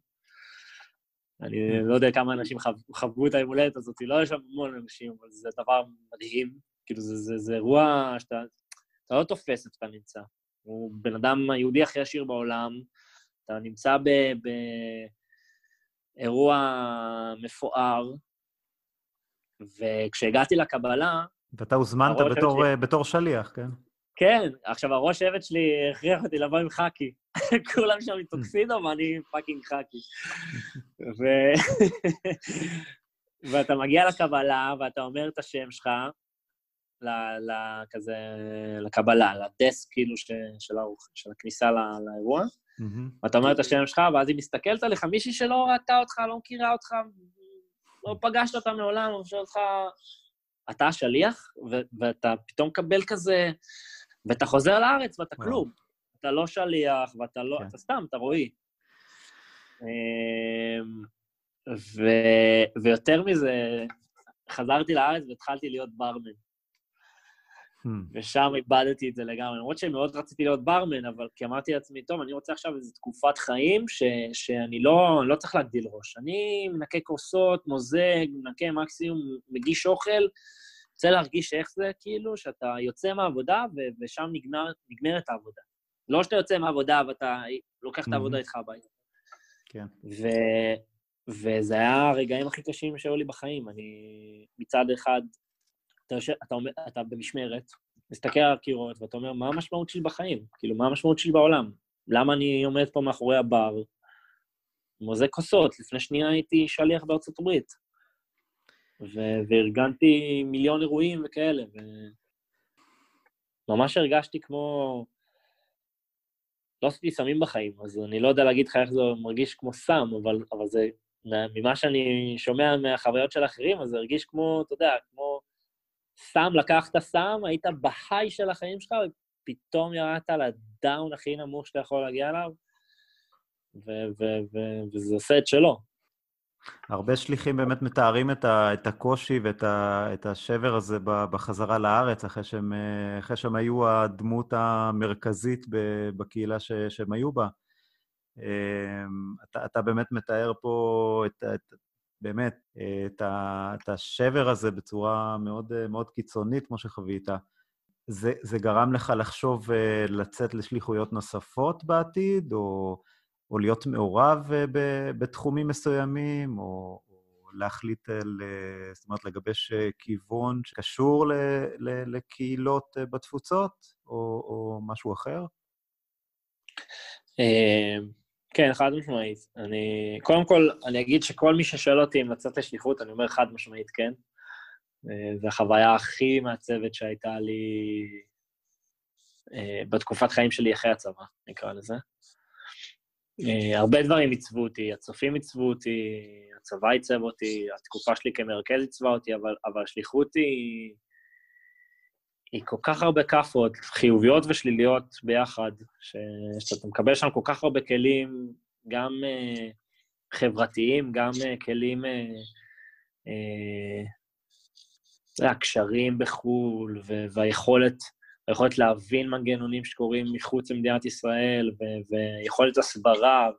אני לא יודע כמה אנשים חוו את ההמולדת הזאת, לא יש שם המון אנשים, אבל זה דבר מדהים. כאילו, זה, זה, זה אירוע שאתה אתה לא תופס איפה אתה נמצא. הוא בן אדם היהודי הכי עשיר בעולם, אתה נמצא באירוע מפואר, וכשהגעתי לקבלה... ואתה הוזמנת בתור, ש... בתור שליח, כן? כן, עכשיו הראש שבט שלי הכריח אותי לבוא עם חאקי. כולם שם עם טוקסידו ואני fucking חאקי. ו... ואתה מגיע לקבלה ואתה אומר את השם שלך, כזה, לקבלה, לדסק כאילו ש, של, האור, של הכניסה לא, לאירוע. Mm-hmm. ואתה אומר את השם שלך, ואז היא מסתכלת עליך, מישהי שלא ראתה אותך, לא מכירה אותך, לא פגשת אותה מעולם, הוא שואל אותך, אתה השליח, ואתה פתאום מקבל כזה, ואתה חוזר לארץ ואתה כלום. אתה לא שליח, ואתה לא, כן. אתה סתם, אתה רועי. אמ, ו- ויותר מזה, חזרתי לארץ והתחלתי להיות ברמן. Hmm. ושם איבדתי את זה לגמרי. למרות שמאוד רציתי להיות ברמן, אבל כי אמרתי לעצמי, טוב, אני רוצה עכשיו איזו תקופת חיים ש, שאני לא, לא צריך להגדיל ראש. אני מנקה כוסות, מוזג, מנקה מקסימום, מגיש אוכל, רוצה להרגיש איך זה, כאילו, שאתה יוצא מהעבודה ו, ושם נגמר, נגמרת העבודה. לא שאתה יוצא מהעבודה ואתה לוקח את העבודה איתך הביתה. כן. ו... וזה היה הרגעים הכי קשים שהיו לי בחיים. אני מצד אחד אתה, יושב, אתה, אתה במשמרת, מסתכל על הקירות, ואתה אומר, מה המשמעות שלי בחיים? כאילו, מה המשמעות שלי בעולם? למה אני עומד פה מאחורי הבר, מוזג כוסות? לפני שנייה הייתי שליח בארצות הברית. ו- וארגנתי מיליון אירועים וכאלה, וממש הרגשתי כמו... לא עשיתי סמים בחיים, אז אני לא יודע להגיד לך איך זה מרגיש כמו סם, אבל, אבל זה, ממה שאני שומע מהחוויות של אחרים, אז זה הרגיש כמו, אתה יודע, כמו סם, לקחת סם, היית בהיי של החיים שלך, ופתאום ירדת לדאון הכי נמוך שאתה יכול להגיע אליו, וזה עושה את שלו. הרבה שליחים באמת מתארים את, ה, את הקושי ואת ה, את השבר הזה בחזרה לארץ, אחרי שהם, אחרי שהם היו הדמות המרכזית בקהילה ש, שהם היו בה. אמ, אתה, אתה באמת מתאר פה את, את, באמת, אה, את, ה, את השבר הזה בצורה מאוד, אה, מאוד קיצונית, כמו שחווית. זה, זה גרם לך לחשוב אה, לצאת לשליחויות נוספות בעתיד, או, או להיות מעורב בתחומים מסוימים, או, או להחליט, על, זאת אומרת, לגבש כיוון שקשור ל, ל, לקהילות בתפוצות, או, או משהו אחר? כן, חד משמעית. אני... קודם כל, אני אגיד שכל מי ששואל אותי אם לצאת לשליחות, אני אומר חד משמעית כן. אה, זו החוויה הכי מעצבת שהייתה לי אה, בתקופת חיים שלי אחרי הצבא, נקרא לזה. אה, הרבה דברים עיצבו אותי, הצופים עיצבו אותי, הצבא עיצב אותי, התקופה שלי כמרכז עיצבה אותי, אבל, אבל השליחות היא... היא כל כך הרבה כאפות, חיוביות ושליליות ביחד, ש... שאתה מקבל שם כל כך הרבה כלים, גם uh, חברתיים, גם uh, כלים, uh, uh, הקשרים בחו"ל, והיכולת היכולת להבין מנגנונים שקורים מחוץ למדינת ישראל, ו- ויכולת הסברה,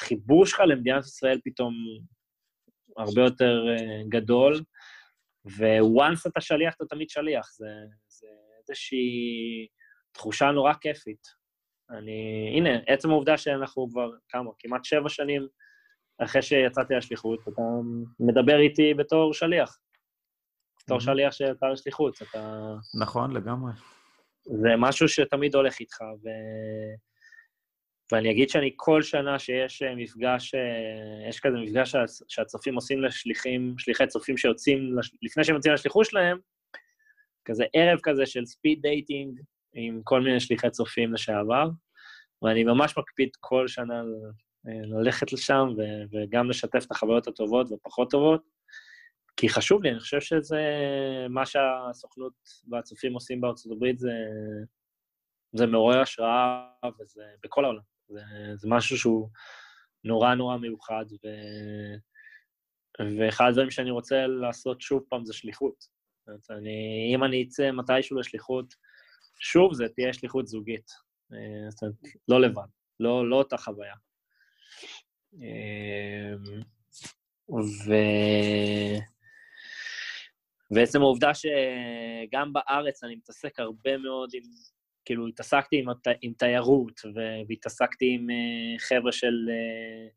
והחיבור שלך למדינת ישראל פתאום הרבה יותר uh, גדול. וואנס אתה שליח, אתה תמיד שליח. זה, זה איזושהי תחושה נורא כיפית. אני, הנה, עצם העובדה שאנחנו כבר, כמה, כמעט שבע שנים אחרי שיצאתי לשליחות, אתה מדבר איתי בתור שליח. בתור שליח שיצא לשליחות, אתה... נכון, לגמרי. זה משהו שתמיד הולך איתך, ו... ואני אגיד שאני כל שנה שיש אה, מפגש, אה, יש כזה מפגש שהצופים עושים לשליחים, שליחי צופים שיוצאים, לפני שהם יוצאים לשליחות שלהם, כזה ערב כזה של speed dating עם כל מיני שליחי צופים לשעבר, ואני ממש מקפיד כל שנה אה, ללכת לשם וגם לשתף את החוויות הטובות והפחות טובות, כי חשוב לי, אני חושב שזה מה שהסוכנות והצופים עושים בארצות הברית, זה, זה מעורר השראה וזה בכל העולם. זה, זה משהו שהוא נורא נורא מיוחד, ו... ואחד הדברים שאני רוצה לעשות שוב פעם זה שליחות. זאת אומרת, אני, אם אני אצא מתישהו לשליחות, שוב, זה תהיה שליחות זוגית. אה, זאת אומרת, לא לבד, לא, לא אותה חוויה. אה, ו... ועצם העובדה שגם בארץ אני מתעסק הרבה מאוד עם כאילו, התעסקתי עם, עם תיירות, והתעסקתי עם uh, חבר'ה של... Uh,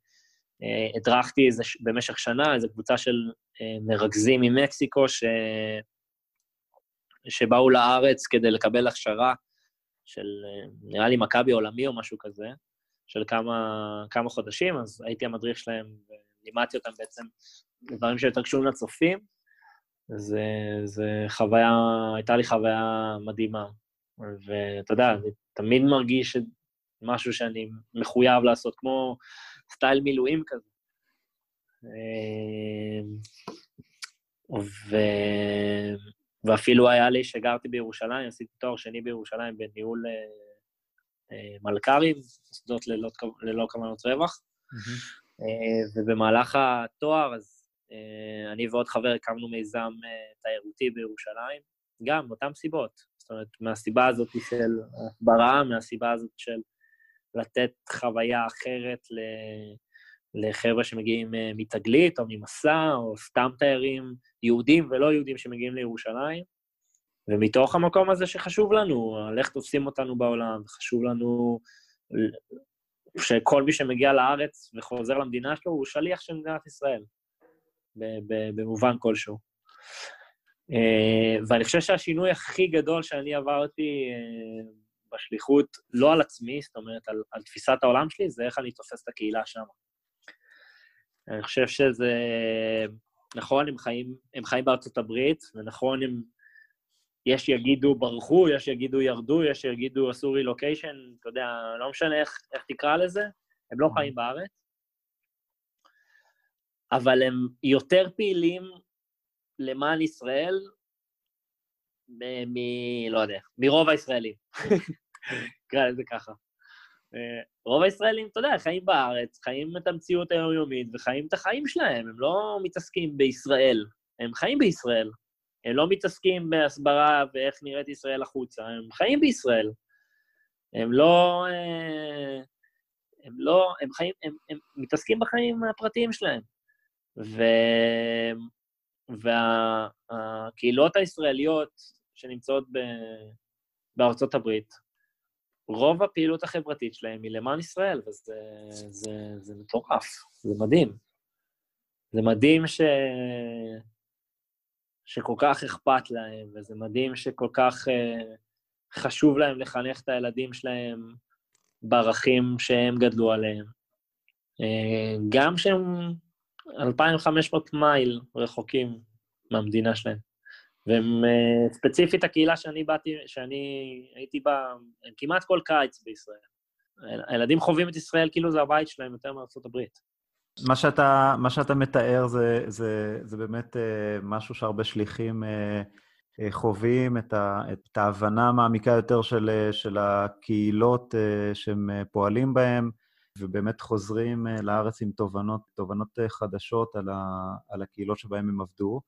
uh, הדרכתי איזה, במשך שנה איזו קבוצה של מרכזים ממקסיקו, ש... שבאו לארץ כדי לקבל הכשרה של, נראה לי, מכבי עולמי או משהו כזה, של כמה, כמה חודשים, אז הייתי המדריך שלהם ולימדתי אותם בעצם דברים שיותר קשורים לצופים. זה, זה חוויה, הייתה לי חוויה מדהימה. ואתה יודע, אני תמיד מרגיש משהו שאני מחויב לעשות, כמו סטייל מילואים כזה. אמ, ו... ואפילו היה לי, שגרתי בירושלים, עשיתי תואר שני בירושלים בניהול אה, אה, מלכ"רים, מוסדות ללא, ללא כוונות רווח. Mm-hmm. ובמהלך התואר, אז אני ועוד חבר הקמנו מיזם תיירותי בירושלים, גם מאותן סיבות. זאת אומרת, מהסיבה הזאת של הסברה, מהסיבה הזאת של לתת חוויה אחרת. לחבר'ה שמגיעים אה, מתגלית או ממסע, או סתם תיירים יהודים ולא יהודים שמגיעים לירושלים. ומתוך המקום הזה שחשוב לנו, על איך תופסים אותנו בעולם, חשוב לנו שכל מי שמגיע לארץ וחוזר למדינה שלו הוא שליח של מדינת ישראל, במובן כלשהו. אה, ואני חושב שהשינוי הכי גדול שאני עברתי אה, בשליחות, לא על עצמי, זאת אומרת, על, על תפיסת העולם שלי, זה איך אני תופס את הקהילה שם. אני חושב שזה... נכון, הם חיים, הם חיים בארצות הברית, ונכון, הם... יש יגידו ברחו, יש יגידו ירדו, יש יגידו עשו רילוקיישן, אתה יודע, לא משנה איך, איך תקרא לזה, הם לא חיים בארץ. אבל הם יותר פעילים למען ישראל מ... לא יודע, מרוב הישראלים. נקרא לזה ככה. אה, רוב הישראלים, אתה יודע, חיים בארץ, חיים את המציאות היומיומית וחיים את החיים שלהם, הם לא מתעסקים בישראל, הם חיים בישראל. הם לא מתעסקים בהסברה ואיך נראית ישראל החוצה, הם חיים בישראל. הם לא... אה, הם לא... הם חיים... הם, הם מתעסקים בחיים הפרטיים שלהם. ו... והקהילות הישראליות שנמצאות ב... בארצות הברית, רוב הפעילות החברתית שלהם היא למען ישראל, וזה זה, זה מטורף, זה מדהים. זה מדהים ש... שכל כך אכפת להם, וזה מדהים שכל כך uh, חשוב להם לחנך את הילדים שלהם בערכים שהם גדלו עליהם. Uh, גם שהם 2,500 מייל רחוקים מהמדינה שלהם. והם uh, ספציפית הקהילה שאני באתי, שאני הייתי בה, הם כמעט כל קיץ בישראל. הילדים חווים את ישראל כאילו זה הבית שלהם יותר מארצות הברית. מה שאתה, מה שאתה מתאר זה, זה, זה באמת uh, משהו שהרבה שליחים uh, uh, חווים, את, ה, את ההבנה המעמיקה יותר של, של הקהילות uh, שהם פועלים בהן, ובאמת חוזרים uh, לארץ עם תובנות, תובנות uh, חדשות על, ה, על הקהילות שבהן הם עבדו.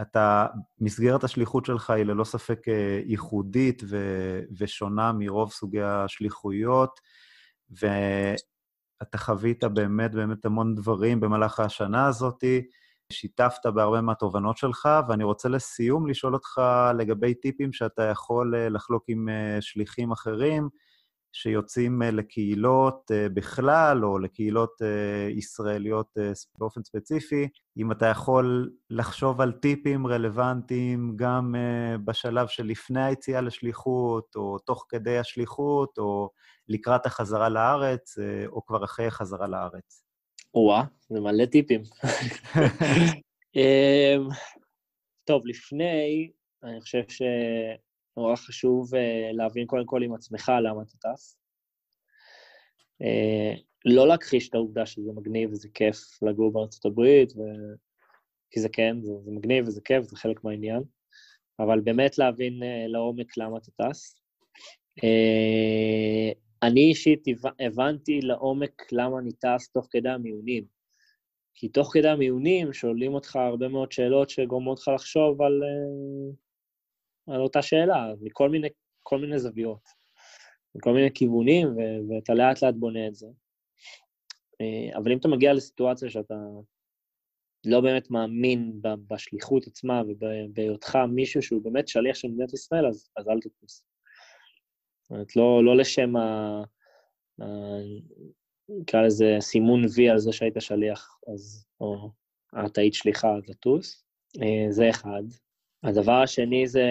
אתה, מסגרת השליחות שלך היא ללא ספק אה, ייחודית ו, ושונה מרוב סוגי השליחויות, ואתה חווית באמת באמת המון דברים במהלך השנה הזאת, שיתפת בהרבה מהתובנות שלך, ואני רוצה לסיום לשאול אותך לגבי טיפים שאתה יכול אה, לחלוק עם אה, שליחים אחרים, שיוצאים אה, לקהילות אה, בכלל, או לקהילות אה, ישראליות באופן ספציפי, אם אתה יכול לחשוב על טיפים רלוונטיים גם בשלב שלפני היציאה לשליחות, או תוך כדי השליחות, או לקראת החזרה לארץ, או כבר אחרי החזרה לארץ. או-אה, זה מלא טיפים. אמ, טוב, לפני, אני חושב ש... נורא חשוב uh, להבין קודם כל עם עצמך למה אתה טס. Uh, לא להכחיש את העובדה שזה מגניב וזה כיף לגור בארצות הברית, ו... כי זה כן, זה, זה מגניב וזה כיף, זה חלק מהעניין, אבל באמת להבין uh, לעומק למה אתה טס. אני אישית הבנתי לעומק למה אני טס תוך כדי המיונים. כי תוך כדי המיונים שואלים אותך הרבה מאוד שאלות שגורמות לך לחשוב על, על אותה שאלה, מכל מיני, כל מיני זוויות, מכל מיני כיוונים, ו- ואתה לאט לאט בונה את זה. אה, אבל אם אתה מגיע לסיטואציה שאתה לא באמת מאמין בשליחות עצמה ובהיותך מישהו שהוא באמת שליח של מדינת ישראל, אז, אז אל תטוס. זאת אומרת, לא, לא לשם ה... נקרא לזה סימון וי על זה שהיית שליח, אז, או את היית שליחה, אז לטוס. אה, זה אחד. הדבר השני זה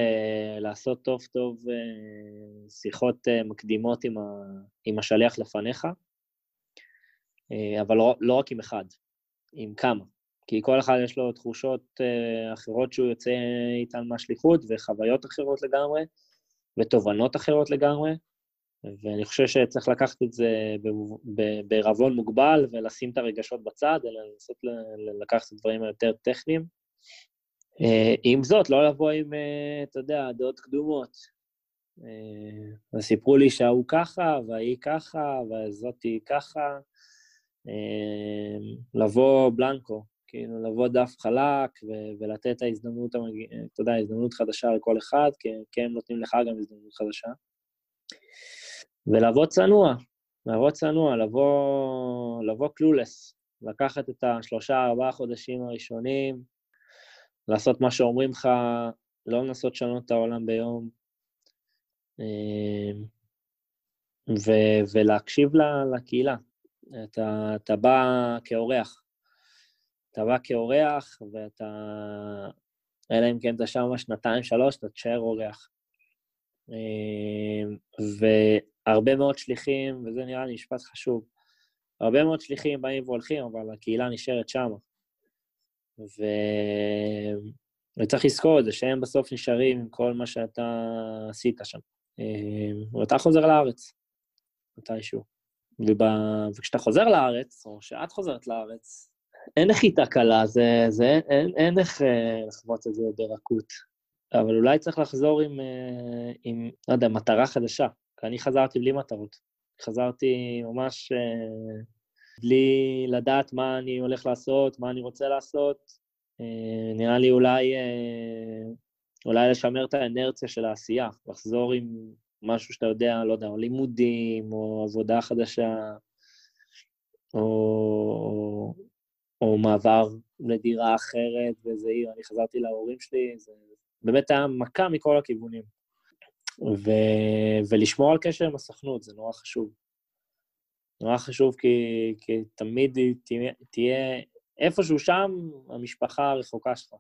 לעשות טוב טוב אה, שיחות אה, מקדימות עם, ה, עם השליח לפניך, אה, אבל לא, לא רק עם אחד, עם כמה. כי כל אחד יש לו תחושות אחרות שהוא יוצא איתן מהשליחות, וחוויות אחרות לגמרי, ותובנות אחרות לגמרי, ואני חושב שצריך לקחת את זה בערבון מוגבל ולשים את הרגשות בצד, אלא לנסות לקחת את הדברים היותר טכניים. Uh, עם זאת, לא לבוא עם, uh, אתה יודע, דעות קדומות. אז סיפרו לי שההוא ככה, וההיא ככה, והזאתי ככה. לבוא בלנקו, כאילו לבוא דף חלק ו- ולתת את ההזדמנות, אתה יודע, הזדמנות חדשה לכל אחד, כי, כי הם נותנים לך גם הזדמנות חדשה. ולבוא צנוע, לבוא צנוע, לבוא, לבוא קלולס, לקחת את השלושה, ארבעה חודשים הראשונים, לעשות מה שאומרים לך, לא לנסות לשנות את העולם ביום, אמ, ו- ולהקשיב לקהילה. אתה, אתה בא כאורח, אתה בא כאורח, ואתה... אלא אם כן אתה שם שנתיים, שלוש, אתה תשאר אורח. אמ, והרבה מאוד שליחים, וזה נראה לי משפט חשוב, הרבה מאוד שליחים באים והולכים, אבל הקהילה נשארת שם. וצריך לזכור את זה, שהם בסוף נשארים עם כל מה שאתה עשית שם. אמ, ואתה חוזר לארץ, מתישהו. וב... וכשאתה חוזר לארץ, או שאת חוזרת לארץ, אין נחיתה קלה, זה, זה, אין, אין איך אה, לחוות את זה ברכות. אבל אולי צריך לחזור עם, אה, עם, לא יודע, מטרה חדשה. כי אני חזרתי בלי מטרות. חזרתי ממש אה, בלי לדעת מה אני הולך לעשות, מה אני רוצה לעשות. אה, נראה לי אולי, אה, אולי לשמר את האנרציה של העשייה, לחזור עם משהו שאתה יודע, לא יודע, או לימודים, או עבודה חדשה, או, או מעבר לדירה אחרת באיזה עיר, אני חזרתי להורים שלי, זה באמת היה מכה מכל הכיוונים. ו, ולשמור על קשר עם הסוכנות, זה נורא חשוב. נורא חשוב כי, כי תמיד תהיה, תהיה איפשהו שם המשפחה הרחוקה שלך.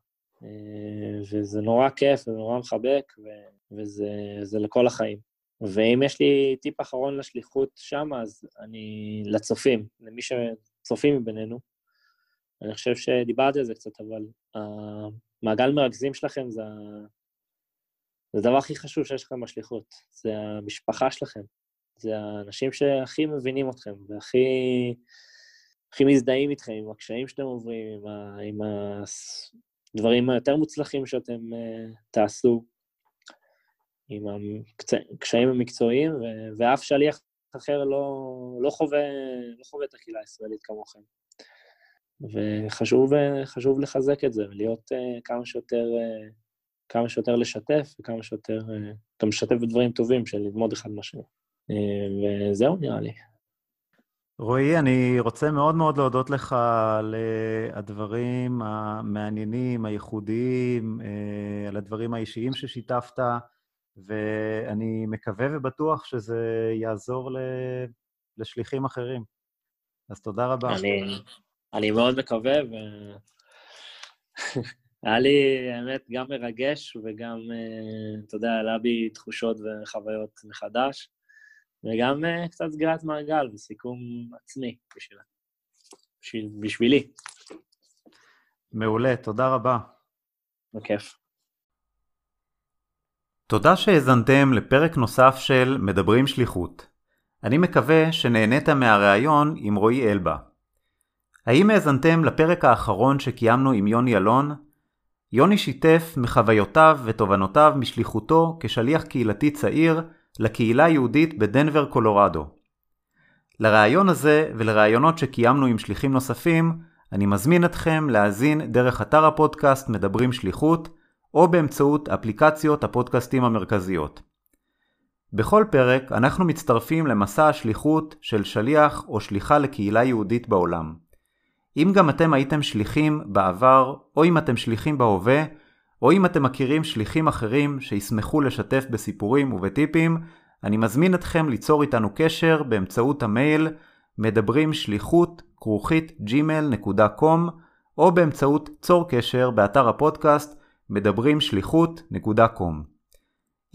אה, וזה נורא כיף ונורא מחבק, ו, וזה לכל החיים. ואם יש לי טיפ אחרון לשליחות שם, אז אני לצופים, למי שצופים מבינינו, אני חושב שדיברתי על זה קצת, אבל המעגל מרכזים שלכם זה, זה הדבר הכי חשוב שיש לכם בשליחות, זה המשפחה שלכם, זה האנשים שהכי מבינים אתכם והכי הכי מזדהים איתכם, עם הקשיים שאתם עוברים, עם, ה, עם הדברים היותר מוצלחים שאתם uh, תעשו. עם הקשיים המקצועיים, ואף שליח אחר לא, לא, חווה, לא חווה את הקהילה הישראלית כמוכם. וחשוב לחזק את זה, ולהיות uh, כמה שיותר, uh, כמה שיותר לשתף, וכמה שיותר, גם לשתף בדברים טובים של ללמוד אחד מהשני. וזהו, נראה לי. רועי, אני רוצה מאוד מאוד להודות לך על הדברים המעניינים, הייחודיים, על הדברים האישיים ששיתפת. ואני מקווה ובטוח שזה יעזור לשליחים אחרים. אז תודה רבה. אני, אני מאוד מקווה, ו... היה לי, האמת, גם מרגש וגם, אה, אתה יודע, עלה בי תחושות וחוויות מחדש, וגם אה, קצת סגירת מעגל וסיכום עצמי בשבילה. בשביל, בשבילי. מעולה, תודה רבה. בכיף. תודה שהאזנתם לפרק נוסף של מדברים שליחות. אני מקווה שנהנית מהראיון עם רועי אלבה. האם האזנתם לפרק האחרון שקיימנו עם יוני אלון? יוני שיתף מחוויותיו ותובנותיו משליחותו כשליח קהילתי צעיר לקהילה היהודית בדנבר, קולורדו. לראיון הזה ולראיונות שקיימנו עם שליחים נוספים, אני מזמין אתכם להאזין דרך אתר הפודקאסט מדברים שליחות, או באמצעות אפליקציות הפודקאסטים המרכזיות. בכל פרק אנחנו מצטרפים למסע השליחות של שליח או שליחה לקהילה יהודית בעולם. אם גם אתם הייתם שליחים בעבר, או אם אתם שליחים בהווה, או אם אתם מכירים שליחים אחרים שישמחו לשתף בסיפורים ובטיפים, אני מזמין אתכם ליצור איתנו קשר באמצעות המייל מדברים שליחות כרוכית gmail.com או באמצעות צור קשר באתר הפודקאסט מדברים שליחות.com.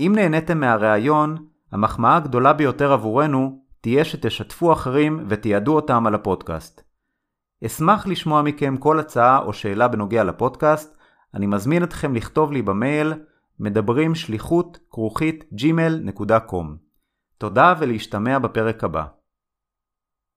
אם נהניתם מהראיון, המחמאה הגדולה ביותר עבורנו תהיה שתשתפו אחרים ותיעדו אותם על הפודקאסט. אשמח לשמוע מכם כל הצעה או שאלה בנוגע לפודקאסט, אני מזמין אתכם לכתוב לי במייל מדברים שליחות כרוכית gmail.com. תודה ולהשתמע בפרק הבא.